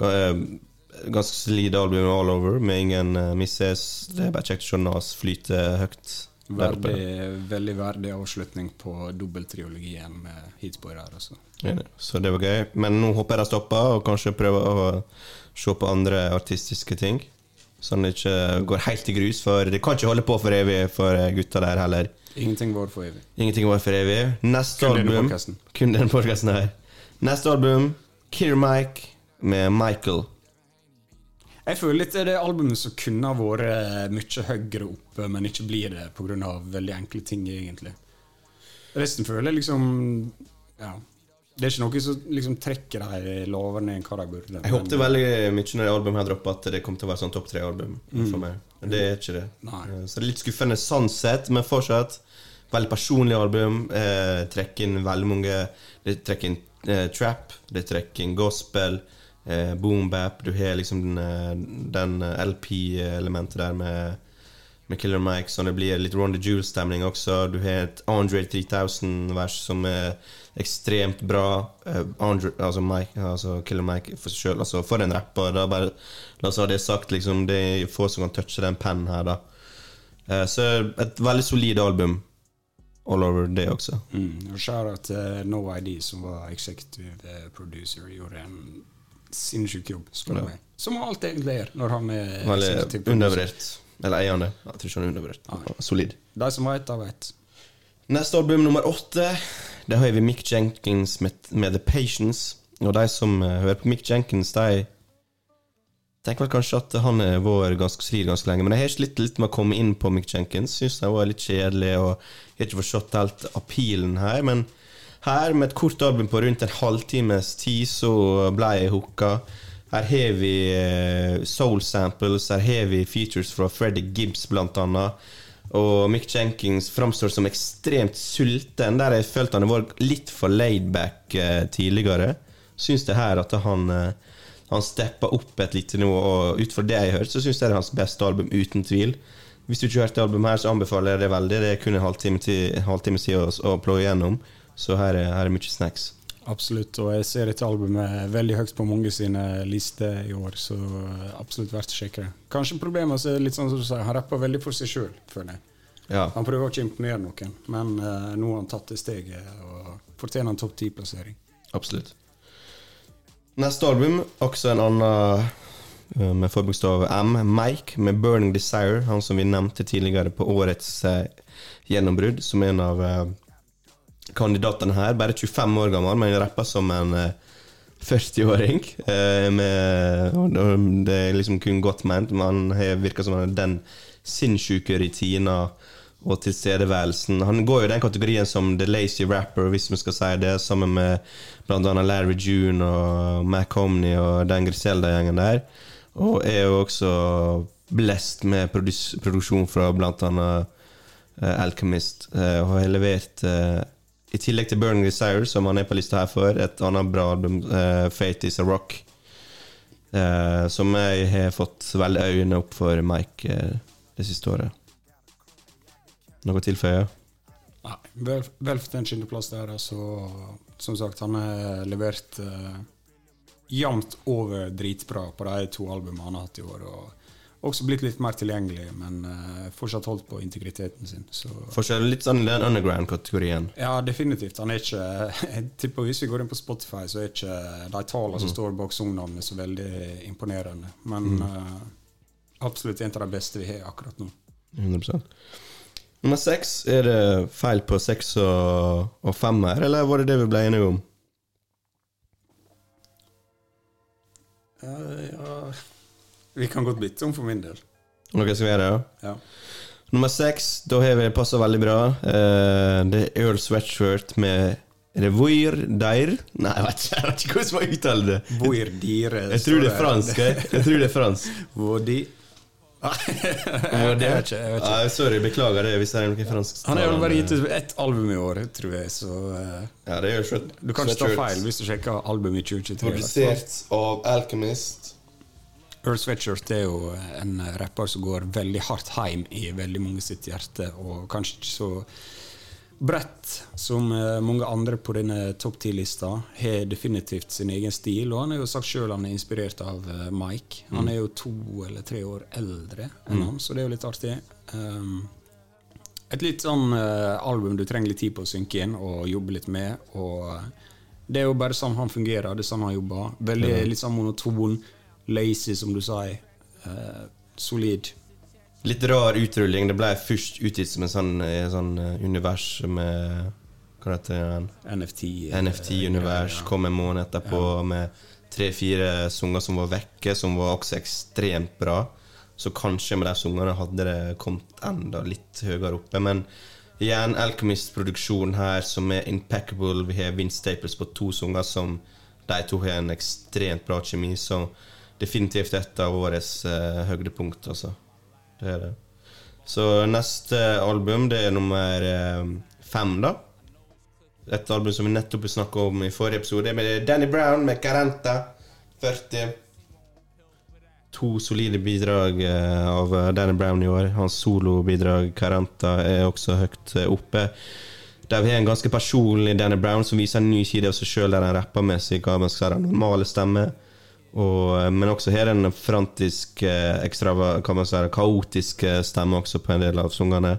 Ga- eh, Ganske solid album all over, med ingen uh, misses. Det er bare kjekt å se Nas flyte høyt. Verdig, veldig verdig avslutning på dobbelttriologien med Heatboy her også. Så det var gøy. Men nå håper jeg de stopper, og kanskje prøver å se på andre artistiske ting. Sånn det ikke går helt i grus, for det kan ikke holde på for evig for gutta der heller. Ingenting var for evig. Ingenting var for evig. Neste Kun album. Kun denne podkasten her. Neste album, Kier Mike med Michael. Jeg føler litt det er det albumet som kunne ha vært eh, mye høyere oppe, men ikke blir det pga. veldig enkle ting, egentlig. Resten føler jeg liksom Ja. Det er ikke noe som liksom trekker dem lavere enn hva de burde. Jeg håpte veldig mye når det albumet her droppa, at det kom til å være sånn topp tre-album for meg. Men det er ikke det. Mm. Nei. Eh, Så det er litt skuffende sånn sett, men fortsatt veldig personlig album. Eh, trekker inn veldig mange Det trekker inn eh, trap, det trekker inn gospel, eh, boom bap, du har liksom den, eh, den LP-elementet der med, med Killer Mike, så det blir litt Ron the Jewel-stemning også. Du har et Andre 3000-vers som er ekstremt bra. Eh, Andre, altså, Mike, altså Killer Mike for seg sjøl, altså for en rapper. Da bare, la oss ha det sagt, liksom, det er få som kan touche den pennen her, da. Eh, så et veldig solid album all over det også. Mm. Og Shout-out til No ID, som var executive eh, producer, gjorde en sinnssyk jobb, spør du Ja. meg. Som alltid egentlig gjør når han er Veldig undervurdert. Eller eiende. Jeg tror ikke han er undervurdert. Solid. De som vet, de vet. Neste album, nummer åtte, der har vi Mick Jenkins med, med The Patience. Og de som eh, hører på Mick Jenkins, de tenker vel kanskje at han har vært ganske solid ganske lenge. Men jeg har slitt litt med å komme inn på Mick Jenkins. Syns han var litt kjedelig og har ikke forstått helt appealen her. Men her, med et kort album på rundt en halvtimes tid, så ble jeg hooka. Her har vi eh, soul samples, her har vi features fra Freddie Gibbs, blant annet. Og Mick Jenkins framstår som ekstremt sulten, der jeg følte han var litt for laidback eh, tidligere. Syns det her at han eh, han steppa opp et lite nivå, og ut fra det jeg har hørt, så syns jeg det er hans beste album, uten tvil. Hvis du ikke har hørt det albumet her, så anbefaler jeg det veldig. Det er kun en halvtime, siden å, å pløye gjennom, så her er, her er mye snacks. Absolutt. Og jeg ser dette albumet veldig høyt på mange sine lister i år, så absolutt verdt å sjekke det. Kanskje problemet er litt sånn som du sier, han rapper veldig for seg sjøl, føler jeg. Ja, Han prøver ikke å imponere noen, men uh, nå har han tatt det steget og fortjener en topp ti-plassering. absolutt. Neste album, også en annen eh, med forbokstav M, Mike, med 'Burning Desire', han som vi nevnte tidligere på årets uh, gjennombrudd, som er en av eh, kandidatene her. Bare 25 år gammel, men rapper som en eh, 40-åring. Eh, og det er liksom kun godt ment, men han virker som han har den sinnssyke rutina og tilstedeværelsen. Han går jo i den kategorien som The Lazy Rapper, hvis vi skal si det, sammen med bl.a. Larry June og Mac Homney og den Griselda-gjengen der. Og er jo også blest med produksjon fra bl.a. Uh, Alchemist, eh, og har levert eh, i tillegg til Burning Desire, som han er på lista her for, et annet bra album, uh, Fate Is A Rock, uh, som jeg har fått veldig øynene opp for Mike uh, det siste året. Noe å tilføye? Nei, vel, vel fortjent skinneplass der. Altså, som sagt, han har levert uh, jevnt over dritbra på de to albumene han har hatt i år. Og også blitt litt mer tilgjengelig, men uh, fortsatt holdt på integriteten sin. Så Forskjell litt sånn den underground-kategorien. ja, definitivt. Han er ikke Jeg tipper Hvis vi går inn på Spotify, så er ikke de tallene som står bak songnavnet, så veldig imponerende. Men eh, absolutt en av de beste vi har akkurat nå. 100% Nummer seks, er det feil på seks og, og femmer, eller var det det vi ble enige om? Uh, ja. Vi kan godt bytte om for min del. Noe skal vi gjøre? Ja? Ja. Nummer seks, da har vi det passet veldig bra. Eh, det er Earl Sweatshirt med Revoir Deir Nei, jeg vet ikke, jeg vet ikke hvordan man uttaler det. Voir dire Jeg tror det er fransk. Jeg, jeg tror det er fransk. Hvor Jeg vet ikke, jeg vet ikke. Ah, sorry, beklager det hvis det er noe fransk. Han har jo bare gitt ut ett album i år, tror jeg, så uh, Ja, det er jo du kan ikke ta feil hvis du sjekker albumet i 2023. Produsert av Alchemist. Earl Sweatshirt er jo en rapper som går veldig hardt hjem i veldig mange sitt hjerte, og kanskje ikke så bredt som eh, mange andre på denne topp ti-lista. Har definitivt sin egen stil, og han har jo sagt sjøl han er inspirert av eh, Mike. Han er jo to eller tre år eldre enn han, så det er jo litt artig. Um, et litt sånn uh, album du trenger litt tid på å synke inn og jobbe litt med. Og det er jo bare sånn han fungerer, det er sånn han jobber. Veldig litt sånn monoton, lazy, som du sier. Eh, solid. Litt rar utrulling. Det ble først utgitt som en sånn, en sånn eh, univers med Hva heter det? NFT. eh, NFT-univers. ja. Kom en måned etterpå med tre-fire sanger som var vekke, som var også ekstremt bra. Så kanskje med de sangene hadde det kommet enda litt høyere oppe. Men igjen, Alchemist-produksjonen her som er impeccable. Vi har Vince Staples på to sanger som de to har en ekstremt bra kjemi. Så definitivt et av årets eh, høydepunkt, altså. Det er det. Så neste album, det er nummer eh, fem, da. Et album som vi nettopp snakka om i forrige episode, med Danny Brown med 'Caranta'. 40. To solide bidrag eh, av eh, Danny Brown i år. Hans solobidrag, Caranta, er også høyt eh, oppe. Der vi har en ganske personlig Danny Brown som viser en ny side av seg sjøl, der han rapper med sin normale stemme. Og, eh, men også har en frantisk, eh, ekstra, kan man si, kaotisk eh, stemme også på en del av sangene.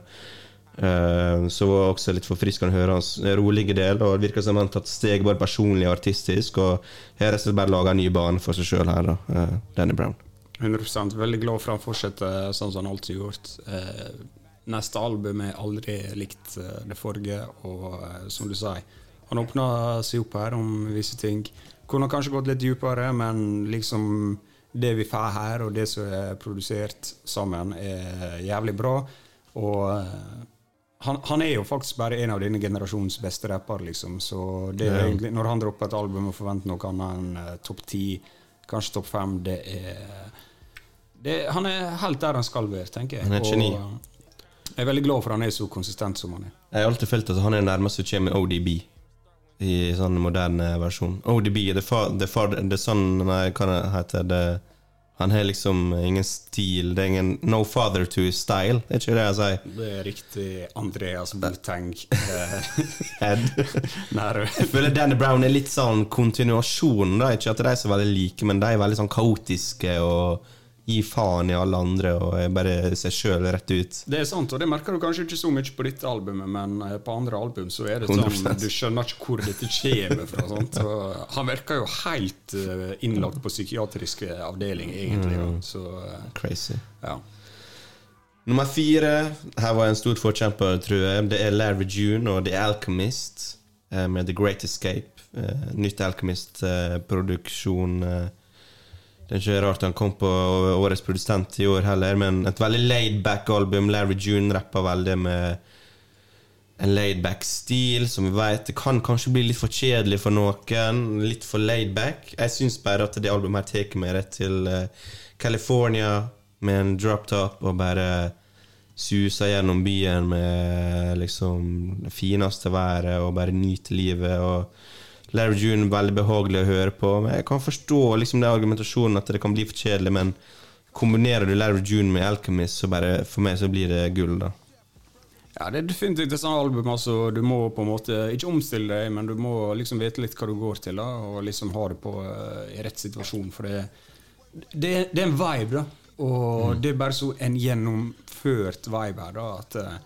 Eh, så var også litt forfriskende å høre hans rolige del. Og det virker som han har tatt steg både personlig og artistisk. Og rett og slett bare laga en ny bane for seg sjøl her, da. Danny Brown. 100 Veldig glad for han fortsetter sånn som han alltid har gjort. Neste album er aldri likt det forrige, og som du sier, han åpner seg opp her om visse ting. Kunne kanskje gått litt dypere, men liksom det vi får her, og det som er produsert sammen, er jævlig bra. Og eh, han, han er jo faktisk bare en av denne generasjonens beste rappere, liksom. Så det er egentlig, når han dropper et album og forventer noe annet enn eh, topp ti, kanskje topp fem, det er det, Han er helt der han skal være, tenker jeg. Han er et geni. Og jeg er veldig glad for han er så konsistent som han er. Jeg har alltid følt at han er nærmest som kommer ODB i sånn moderne versjon. ODB, det the, det fa- er sånn Nei, hva det heter det Han har liksom ingen stil. Det er ingen No father to style. Det er ikke det jeg sier. Det er riktig Andreas Boteng. Ed. Jeg føler Danny Brown er litt sånn kontinuasjon. Da. Ikke at de er så veldig like, men de er veldig sånn kaotiske og gir faen i alle andre og bare seg sjøl rett ut. Det er sant, og det merker du kanskje ikke så mye på dette albumet, men eh, på andre album så er det sånn 100%. Du skjønner ikke hvor dette kommer fra. Sant? Så han virker jo helt eh, innlagt på psykiatrisk avdeling, egentlig. Mm. Så eh, Crazy. ja. Nummer fire, her var jeg en stor forkjemper, tror jeg. Det er Larry June og The Alchemist eh, med The Great Escape. Eh, Nytt Alchemist-produksjon. Det er ikke rart han kom på årets produsent i år heller, men et veldig laid-back-album. Larry June rapper veldig med en laid-back stil, som vi vet. Det kan kanskje bli litt for kjedelig for noen. Litt for laid-back. Jeg syns bare at det albumet her tar meg rett til eh, California med en drop top og bare suser gjennom byen med liksom det fineste været og bare nyter livet. Og Larry June veldig behagelig å høre på. Men jeg kan forstå liksom den argumentasjonen at det kan bli for kjedelig, men kombinerer du Larry June med Alchemist, så bare for meg så blir det gull, da. Ja, det er definitivt et sånt album. Altså, du må på en måte ikke omstille deg, men du må liksom vite litt hva du går til, da, og liksom ha det på uh, i rett situasjon. For det, det, det er en vibe, da. Og det er bare så en gjennomført vibe her, da, at eh,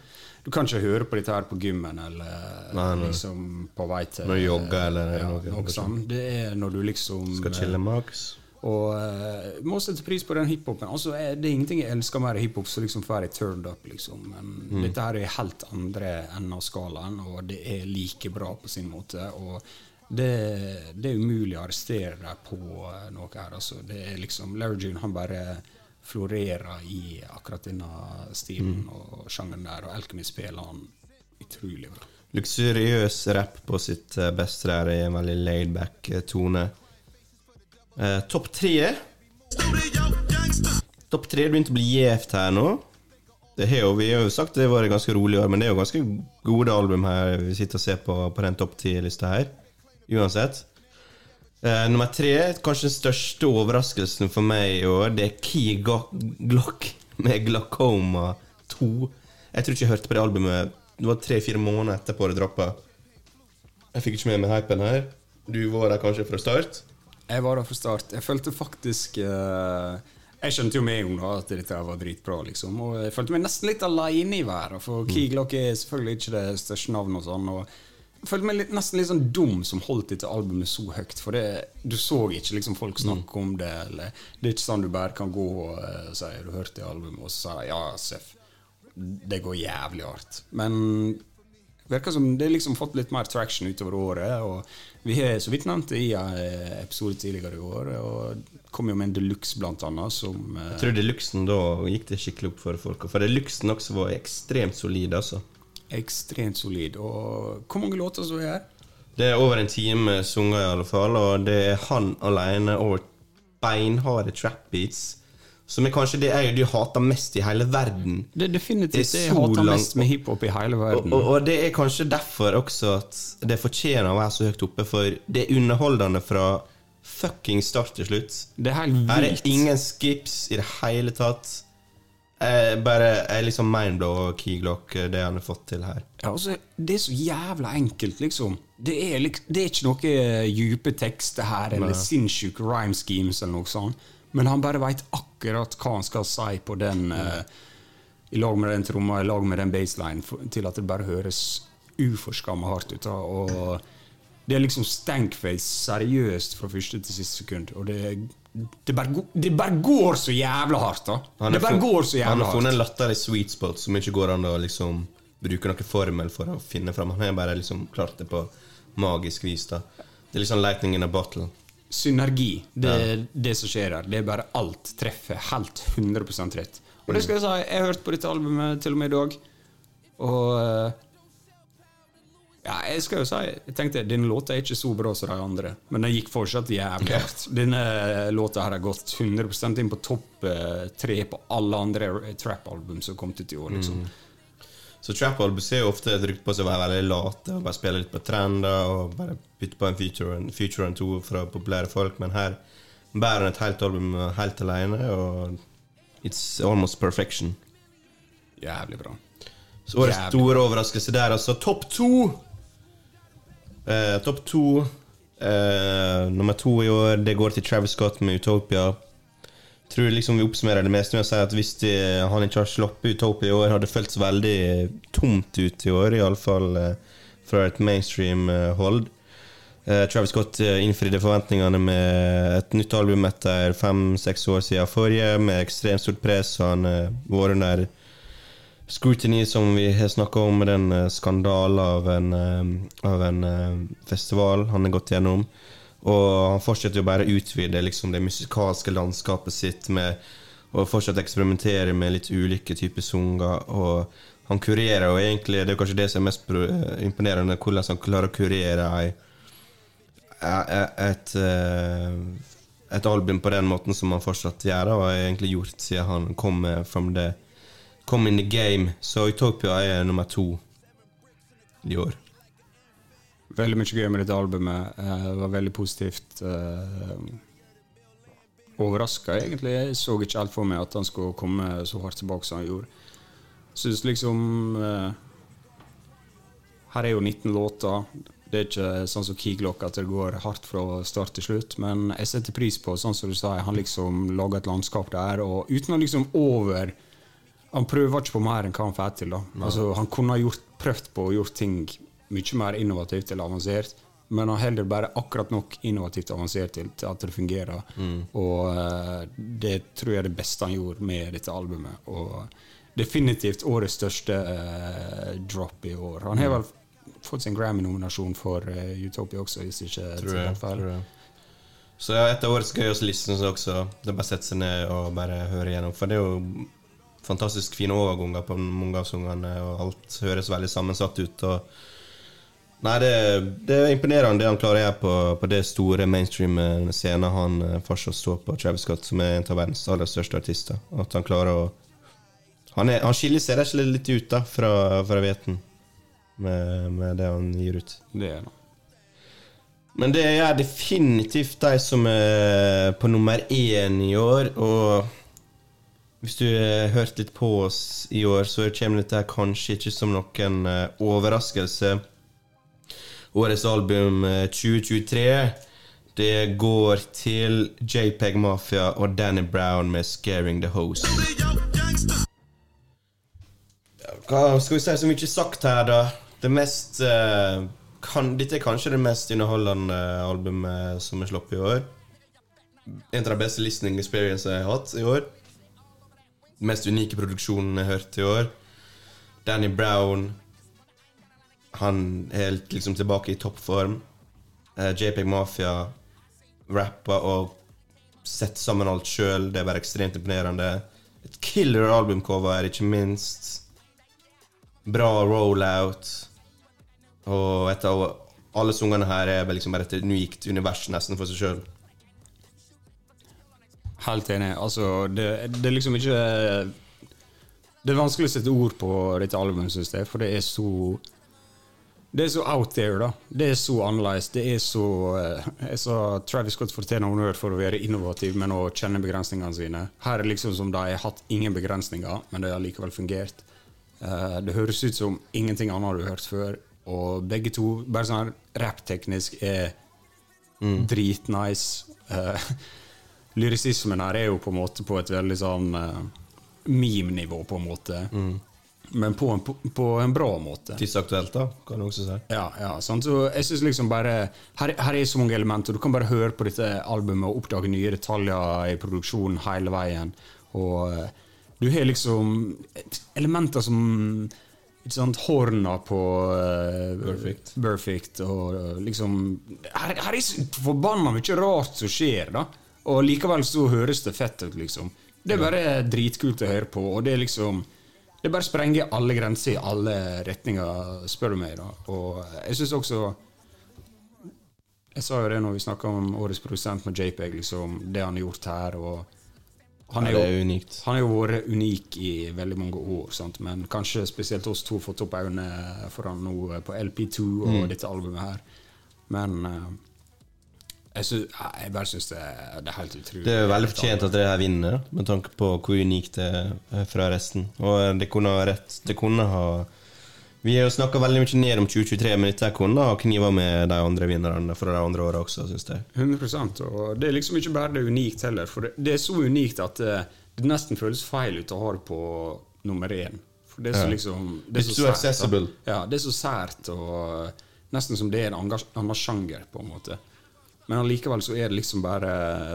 du kan ikke høre på dette her på gymmen eller Nei, nei. liksom på vei til Når du jogger eller ja, noe, noe sånt. Det er når du liksom Skal chille maks. og uh, må sette pris på den hiphopen. Altså, eh, det er ingenting jeg elsker mer i hiphop som liksom får jeg turned up. liksom. Men dette her er helt andre enden av skalaen, og det er like bra på sin måte. Og det, det er umulig å arrestere deg på eh, noe her. altså. Det er liksom, Larry June han bare florerer i akkurat denne stilen og sjangeren der, og Alchemy spiller han utrolig bra. Luksuriøs rapp på sitt eh, beste der i en veldig laidback eh, tone. Eh, Topp tre. Topp tre begynte å bli gjevt her nå. Det har jo, vi har jo sagt det var et ganske rolig år, men det er jo ganske gode album her vi sitter og ser på på den topp ti-lista her. Uansett. Eh, nummer tre, kanskje den største overraskelsen for meg i år, det er Key Glock med Glaucoma 2. Jeg tror ikke jeg hørte på det albumet Det var tre-fire måneder etterpå det droppa. Jeg fikk ikke med meg hypen her. Du var der kanskje fra start? Jeg var der fra start. Jeg følte faktisk uh, Jeg skjønte jo med en gang at dette var dritbra, liksom. Og jeg følte meg nesten litt aleine i været. For Key Glock er selvfølgelig ikke det største navnet og sånn. Og følte meg litt, nesten litt sånn dum som holdt dette albumet så høyt. For det, du så ikke liksom folk snakke om det. Eller, det er ikke sånn du bare kan gå og uh, si du hørte albumet, og så si ja, Seff. Det går jævlig hardt. Men virker som det har liksom fått litt mer traction utover året. Og vi har så vidt nevnt det i en eh, episode tidligere i år. Og kom jo med en deluxe, blant annet, som uh, Jeg tror deluxen da gikk det skikkelig opp for folk. For deluxen også var ekstremt solid, altså. Ekstremt solid. Og hvor mange låter som er her? Det er over en time sunget, i alle fall, og det er han alene og beinharde trap beats. Som er kanskje det jeg du hater mest i hele verden. Det er definitivt Det jeg hater mest med hiphop i hele verden. og, og det er kanskje derfor også at det fortjener å være så høyt oppe, for det er underholdende fra fucking start til slutt. Det er helt vilt. Her er ingen skips i det hele tatt. Jeg bare jeg er liksom mindblow og Keylock, det han har fått til her. Ja, altså, det er så jævla enkelt, liksom. Det er, liksom, det er ikke noe dype tekster her, eller sinnssyke rhyme schemes, eller noe sånt. Men han bare veit akkurat hva han skal si på den eh, I lag med den tromma, i lag med den baseline, til at det bare høres uforskamma hardt ut. Og det er liksom stankface seriøst fra første til siste sekund. Og det, det, bare, det bare går så jævla hardt, da. Han det har funnet en en latterlig sweet spot som ikke går an å liksom bruke noen formel for å finne fram. Han har bare liksom klart det på magisk vis. da Det er liksom lightning in a bottle. synergi. Det er det som skjer her. Det er bare alt treffer helt 100% rett. Og det skal jeg si, jeg har hørt på dette albumet til og med i dag, og eh, ja, jeg skal jo si Jeg tenkte denne låta er ikke så bra som de andre, men den gikk fortsatt jævlig hardt. Denne låta her har gått 100% inn på topp eh, tre på alle andre trap-album som kom ut i år. liksom. Så trap-album ser jo ofte et rykte på seg å være veldig late og bare spille litt på trender og bare bytte på en feature, en feature and to fra populære folk, men her bærer han et helt album helt alene, og it's almost perfection. Jævlig bra. Så årets store overraskelse der, altså. Topp to! Eh, Topp to. Eh, nummer to i år, det går til Travis Scott med Utopia. Tror liksom vi oppsummerer det meste med å si at hvis de, han ikke har sluppet Utopia i år, har det føltes veldig tomt ut i år, iallfall eh, fra et mainstream eh, hold. Eh, Travis Scott eh, innfridde forventningene med et nytt album etter fem-seks år siden forrige, med ekstremt stort press. Han har vært under scrutiny, som vi har snakka om, med den eh, skandalen av en, eh, av en eh, festival han har gått gjennom. Og han fortsetter jo bare å utvide liksom, det musikalske landskapet sitt med å fortsatt eksperimentere med litt ulike typer sanger. Og han kurerer jo egentlig Det er kanskje det som er mest imponerende, hvordan han klarer å kurere ei e- et, et album på den måten som han fortsatt gjør, og har egentlig gjort siden han kom med from the Kom in the game. Så Utopia er nummer to i år. Veldig mye gøy med dette albumet. Eh, Det var veldig positivt. Overraska, egentlig. Jeg så ikke helt for meg at han skulle komme så hardt tilbake som han gjorde. Syns liksom eh, Her er jo 19 låter. Det er ikke sånn som Keyclock at det går hardt fra start til slutt, men jeg setter pris på, sånn som du sa, han liksom lager et landskap der, og uten å liksom over Han prøver ikke på mer enn hva han får til. Altså Han kunne ha gjort, prøvd på å gjort ting mye mer innovativt eller avansert, men han heller bare akkurat nok innovativt og avansert til, at det fungerer. Og uh, det tror jeg er det beste han gjorde med dette albumet. Og definitivt årets største uh, drop i år. Han har vel fått sin Grammy-nominasjon for uh, Utopia også, hvis ikke Tror jeg, tror jeg. Så ja, et av årets gøyeste lister også. Det er bare å sette seg ned og bare høre igjennom. For det er jo fantastisk fine overganger på mange av sangene, og alt høres veldig sammensatt ut. Nei, det, det er imponerende det han klarer å gjøre på, på det store mainstream-scenen han eh, fortsatt står på, Travis Scott, som er en av verdens aller største artister. At han klarer å Han, er, han skiller seg rett og slett litt ut da fra, fra veten med, med det han gir ut. Det er han. Men det er definitivt de som er på nummer én i år. Og hvis du har hørt litt på oss i år, så kommer dette kanskje ikke som noen eh, overraskelse. Årets album eh, 2023 Det går til JPEG Mafia og Danny Brown med 'Scaring the Host'. Hva skal vi si som ikke er sagt her, da? Det mest eh, kan, Dette er kanskje det mest underholdende albumet som er sluppet i år. En av de beste listening experience jeg har hatt i år. Mest unike produksjonen jeg har hørt i år. Danny Brown Han er helt liksom tilbake i toppform. Uh, JPEG Mafia rapper og setter sammen alt sjøl. Det er bare ekstremt imponerende. Et killer albumcover, ikke minst. Bra rollout. Og et av alle sangene her er liksom bare et unikt univers nesten for seg sjøl. Helt enig. Altså, det, det er liksom ikke Det er vanskelig å sette ord på dette albumet, syns jeg, for det er så Det er så out there, da. Det er så annerledes. Det er så eh, Jeg sa Travis Scott fortjener honnør for å være innovativ, men å kjenne begrensningene sine. Her er det liksom som de har hatt ingen begrensninger, men det har likevel fungert. Eh, det høres ut som ingenting annet du har hørt før, og begge to, bare sånn rappteknisk, er dritnice. Lyrisismen her er jo på en måte på et veldig sånn uh, meme-nivå, på en måte. Men på en, på, på en bra måte. Tidsaktuelt, da, kan du også si. Ja, ja, sant? Så jeg synes liksom bare her, her er så mange elementer. Du kan bare høre på dette albumet og oppdage nye detaljer i produksjonen hele veien. Og eh, du har liksom elementer som ikke sant, Horna på uh, Perfect. Perfect og uh, liksom Her, her er så forbanna mye rart som skjer, da. Og likevel så høres det fett ut, liksom. Det er bare dritkult å høre på, og det er liksom det bare sprenger alle grenser i alle retninger, spør du meg. da. Og jeg syns også Jeg sa jo det når vi snakka om årets produsent med JPEG, liksom, det han har gjort her. og han er, Ja, jo, er unikt. han har jo vært unik i veldig mange år, sant? men kanskje spesielt oss to fått opp øynene for han nå på LP2 og Mm. dette albumet her. Men eh, jeg, synes, jeg bare syns det, det er helt utrolig. Det er veldig fortjent at det her vinner, med tanke på hvor unikt det er fra resten. Og det kunne ha rett Det kunne ha Vi har jo snakka veldig mye ned om 2023, men dette kunne ha kniva med de andre vinnerne fra de andre åra også, syns jeg. 100% og det er liksom ikke bare det unikt heller, for det, det er så unikt at det, det nesten føles feil ut å ha det på nummer én. For det er så liksom det er så sært, Ja, det er så sært og nesten som det er en annen sjanger, på en måte. Men allikevel så er det liksom bare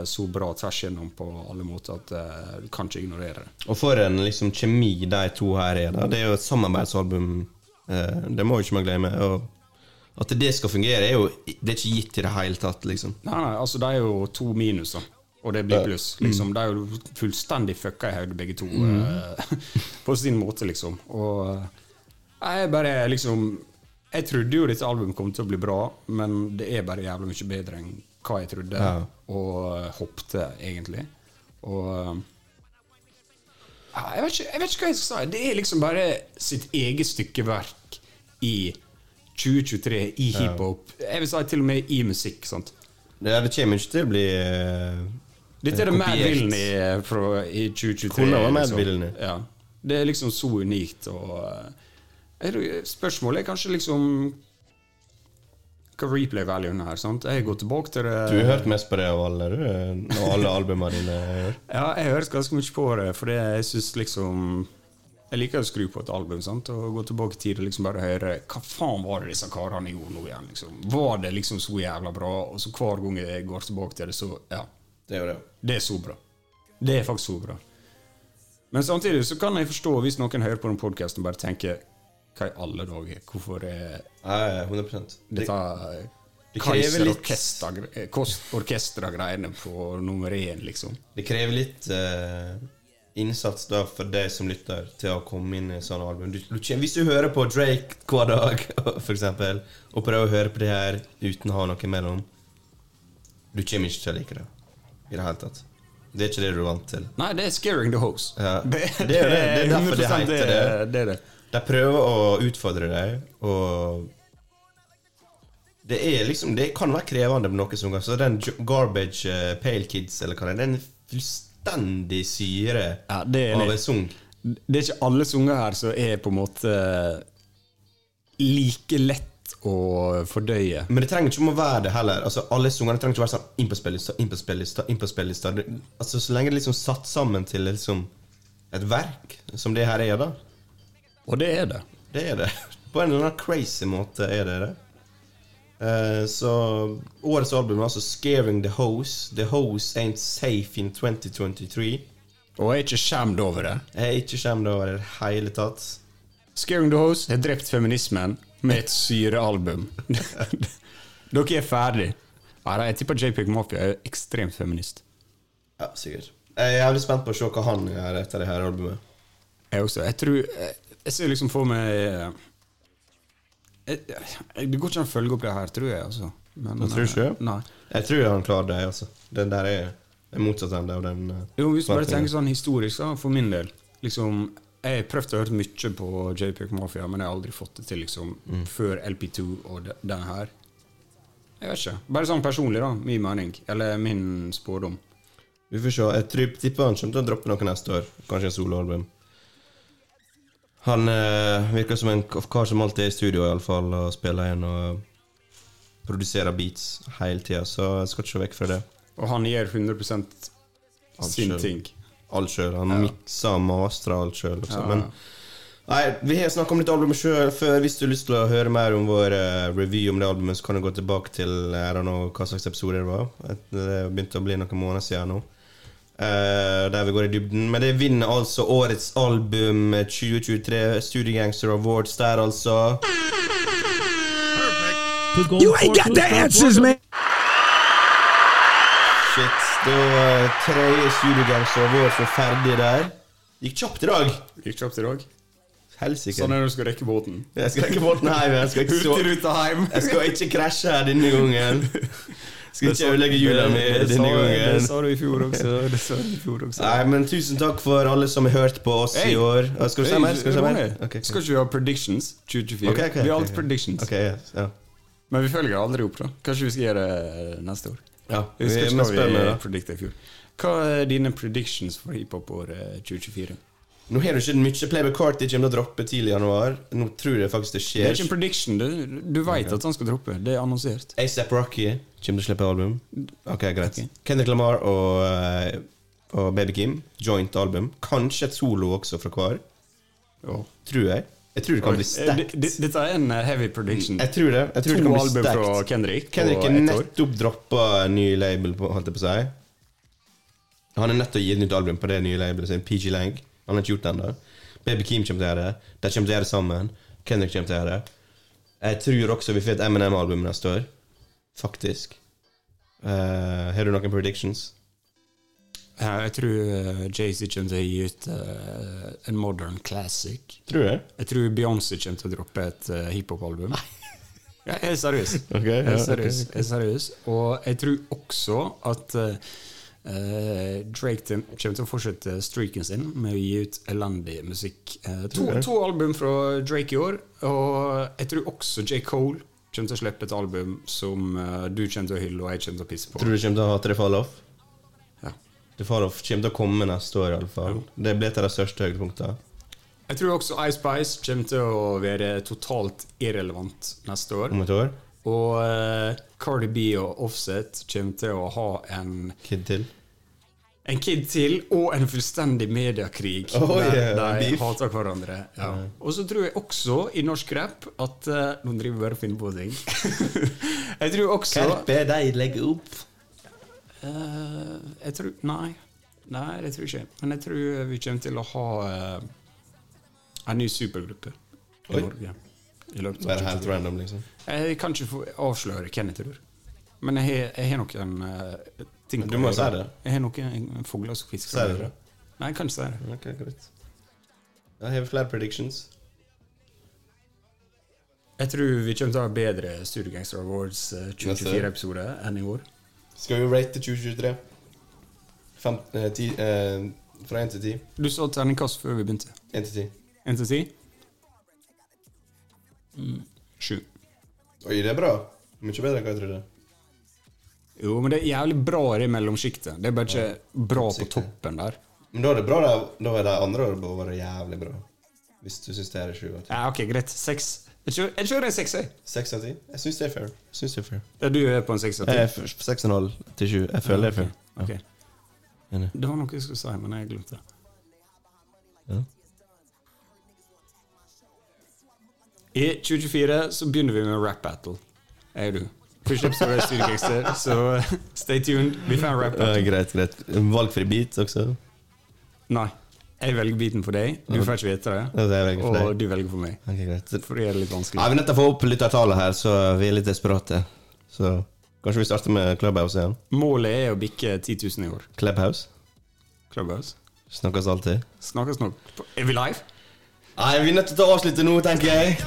så bra tvers igjennom på alle måter at eh, du kan ikke ignorere det. Og for en liksom kjemi de to her er, da. Det er jo et samarbeidsalbum. Eh, det må jo ikke man glemme. Og at det skal fungere, er jo Det er ikke gitt i det hele tatt, liksom. Nei, nei, altså det er jo to minus, da. Og det blir pluss. Liksom, De er jo fullstendig fucka i hodet, begge to. eh, på sin måte, liksom. Og jeg bare liksom Jeg trodde jo dette albumet kom til å bli bra, men det er bare jævlig mye bedre enn hva jeg trodde, Ja. og eh, håpte, egentlig. Og eh, ja, jeg, vet ikke, jeg vet ikke hva jeg skal si. Det er liksom bare sitt eget stykkeverk i 2023, i hiphop. Jeg vil si til og med i musikk. sant? Det, det kommer ikke til å bli uh, Dette er det Mad Vilni i, fra, i 2023. Kunne være Mad liksom. Ja. Det er liksom så unikt. Og, tror- spørsmålet er kanskje liksom Hva replay-valuen er. sant? Jeg går tilbake til det Du har hørt mest på det av alle, du? eh, Av alle albumene dine? jeg. Ja, jeg har hørt ganske mye på det, fordi jeg syns liksom Jeg liker å skru på et album sant? og gå tilbake i tid og liksom bare høre Hva faen var det disse karene gjorde nå igjen? liksom? Var det liksom så jævla bra? Og så hver gang jeg går tilbake til det, så Ja. Det er det. Det er så bra. Det er faktisk så bra. Men samtidig så kan jeg forstå hvis noen hører på den podkasten og bare tenker Hva i alle dager? Hvorfor er Ja, ja, 100 det, dette det krever litt- eh, Orkestra-greiene på nummer én, liksom? det krever litt eh, innsats da for deg som lytter til å komme inn i sånne album. Du, du, hvis du hører på Drake hver dag, eksempel, og prøver å høre på det her uten å ha noe mellom, du kommer ikke til å like det i det hele tatt. Det er ikke det du er vant til. Nei, det er 'Scaring the Hose'. Ja, det er det. Det er derfor det 100% heter det. det er det. De prøver å utfordre deg, og det er liksom Det kan være krevende med noe som Så den Garbage eh, Pale Kids, eller hva det er, den fullstendig syre Ja, det av en sang. Det er ikke alle sanger her som er på en måte like lett å fordøye. Men det trenger ikke å være det heller. Altså Alle sangene trenger ikke å være sånn inn på spillelista, inn på spillelista, inn på spillelista. Altså Så lenge det er liksom satt sammen til liksom et verk, som det her er, da. Og det er det. Det er det. På en eller annen crazy måte er det det. Uh, så årets album er altså 'Scaring the Hose'. The Hose Ain't Safe in 2023. Og jeg er ikke skjemt over det. Jeg er ikke skjemt over det i det hele tatt. Scaring the Hose har drept feminismen med et syrealbum. Dere er ferdig. Jeg tipper JPEG Mafia er ekstremt feminist. Ja, sikkert. Jeg er jævlig spent på å se hva han gjør etter det her albumet. Jeg også. Jeg tror Jeg, jeg ser liksom for meg eh, jeg, jeg, Det går ikke an å følge opp det her, tror jeg. Altså. Men, Du tror ikke? eh, Nei. Jeg tror han klarer det, altså. Den der er er motsatt ende av den eh, Jo, hvis du bare tenker sånn historisk, da, for min del liksom, Jeg har prøvd å høre mye på JPEG Mafia, men jeg har aldri fått det til liksom før LP2 og de- den her. Jeg vet ikke. Bare sånn personlig, da. Min mening. Eller min spådom. Vi får se. Jeg tror, tipper han kommer til å droppe noe neste år. Kanskje en soloalbum. Han eh, virker som en kar som alltid er i studio, i alle fall, og spiller igjen og produserer beats hele tida, så jeg skal ikke se vekk fra det. Og han gjør 100 sin ting. Alt sjøl. Han mikser og mastrer alt sjøl. Ja. Men nei, vi har snakka om litt albumet sjøl før. Hvis du har lyst til å høre mer om vår eh, review om det albumet, så kan du gå tilbake til I don't know hva slags episode det var. Et- Det begynte å bli noen måneder siden nå. Eh, der vi går i dybden. Men det vinner altså årets album 2023 Studio Gangster Awards der, altså. You ain't got the answers, man. Shit. Da uh, tredje Studio Gangster Awards var ferdig der. Gikk kjapt i dag. Gikk kjapt i dag. Helsike. Sånn er det når du skal rekke båten. Jeg skal rekke båten hjem. Jeg skal ikke, så, jeg skal ikke krasje her denne gangen. Skal ikke ødelegge jula mi denne sa- Det sa du i fjor også. Det sa du i fjor også. Nei, men tusen takk for alle som har hørt på oss Hey. i år. Skal du si mer? Skal du si mer? Ronny, Ok, ok. Skal ikke vi ha predictions 2024? Okay, okay, vi har alltid predictions. Yes, ja. Men vi følger aldri opp, da. Kanskje vi skal gjøre det neste år. ja. Vi Vi, vi vi predicta i fjor. Hva er dine predictions for hiphop-året 2024? Nå har du ikke mye Playboy Carty kommer til å droppe tidlig i januar. Nå tror jeg faktisk det skjer. Det er ikke en prediction. Du, du veit at han skal droppe. Det er annonsert. ASAP Rocky kommer til å slippe album. Ok, greit. Okay. Kendrick Lamar og, eh, og Baby Kim, joint album. Kanskje et solo også fra hver. Oh. Tror jeg. Jeg tror det kan bli Eh, sterkt. d- Dette er en eh, heavy prediction. Jeg tror det. Jeg tror det To kan bli album fra. Kendrick, Kendrick har nettopp droppa ny label, på, holdt jeg på å si. Han har nettopp gitt nytt album på det nye labelet sitt, PG Lang. Han har ikke gjort det ennå. Baby Keem kommer til å gjøre det. De kommer til å gjøre det sammen. Kendrick kommer til å gjøre det. Jeg tror også vi får et MNM-album neste år. Faktisk. Eh, har du noen predictions? Jeg tror eh, Jay-Z kommer til å gi ut uh, en modern classic. Tror du det? Jeg tror Beyoncé kommer til å droppe et uh, hiphop-album. Ja, jeg er seriøs. Ok, jeg, er seriøs. Okay. ok. jeg er seriøs. Og jeg tror også at eh, eh, Drake til- kommer til å fortsette streaken sin med å gi ut elendig musikk. Uh, to, to album fra Drake i år, og jeg tror også J. Cole kommer til å slippe et album som uh, du kommer til å hylle, og jeg kommer til å pisse på. Tror du kommer til å ha det fall off? Ja. Det fall off kommer til å komme neste år, i alle fall. Det blir et av de største høydepunktene. Jeg tror også Ice Spice kommer til å være totalt irrelevant neste år. Om et år. Og uh, Cardi B og Offset kommer til å ha en, Kid til. En kid til og en fullstendig mediekrig Oh, der yeah, de beef. hater hverandre. Ja. Og så tror jeg også i norsk rap at uh, Nå driver vi bare og finner på ting. jeg tror også Karpe, de legger opp. Uh, Jeg tror Nei. Nei, det tror jeg ikke. Men jeg tror vi kommer til å ha uh, en ny supergruppe i Oi. Norge. I løpet Bare helt random, liksom. Jeg kan ikke avsløre hvem jeg tror. Men jeg har, har noen uh, ting du må si det. Jeg har noen fugler som fisker. Si det. Nei, jeg kan ikke si det. Ok, greit. Jeg har flere predictions. Jeg tror vi kommer til å ha bedre Studio Gangster Awards eh, 2024-episode enn i år. Skal vi rate 2023? Fem, eh, ti, eh, fra 1 til 10. Du sa terningkast før vi begynte. 1 til 10. 1 til 10? Mm. 7. Oi, det er bra. Mye bedre enn hva jeg trodde. Jo, men det er jævlig bra i det mellomsjiktet. Det er bare ikke bra på toppen der. Men da er det bra, da. Da er de andre årene bare jævlig bra. Hvis du syns det er sju av ti. Ja, ok, greit. Seks. Jeg kjører, jeg kjører en 6, jeg. Seks av 10? Jeg syns det er fair. Jeg synes det er fair. Ja, du er på en seks av 10? Jeg er f- 6,5 til sju. Jeg føler det er fair. Ok. Okay. Det var noe jeg skulle si, men jeg glemte det. Ja. I 2024 så begynner vi med rap battle. Jeg og du. Episode er Studio Gangster, så stay tuned. Vi får en rap Ja, greit, greit. Valgfri beat også. Nei. Jeg velger beaten for deg. Du får ikke vite det. Det Og deg. du velger for meg. Okay, greit. For det er litt Ja, vanskelig. vi er nødt til å få opp lyttertallet her, så vi er litt desperate. Så kanskje vi starter med Clubhouse igjen. Målet er å bikke 10 000 i år. Clubhouse. Clubhouse. Snakkes alltid. Snakkes nok. Er vi live? Nei, vi er nødt til å avslutte nå, tenker jeg.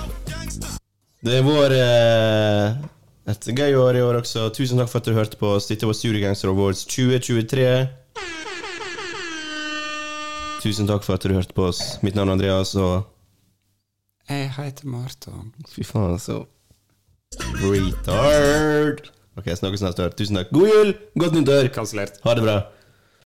Det er vår eh, et gøy år i år også. Tusen takk for at du hørte på oss. Dette var Studio Gangster Awards 2023. Tusen takk for at du hørte på oss. Mitt navn er Andreas, og Jeg heter Marton. fy faen, så Retard. Ok, snakkes neste år. Tusen takk. God jul! Godt nyttår! Kansellert. Ha det bra.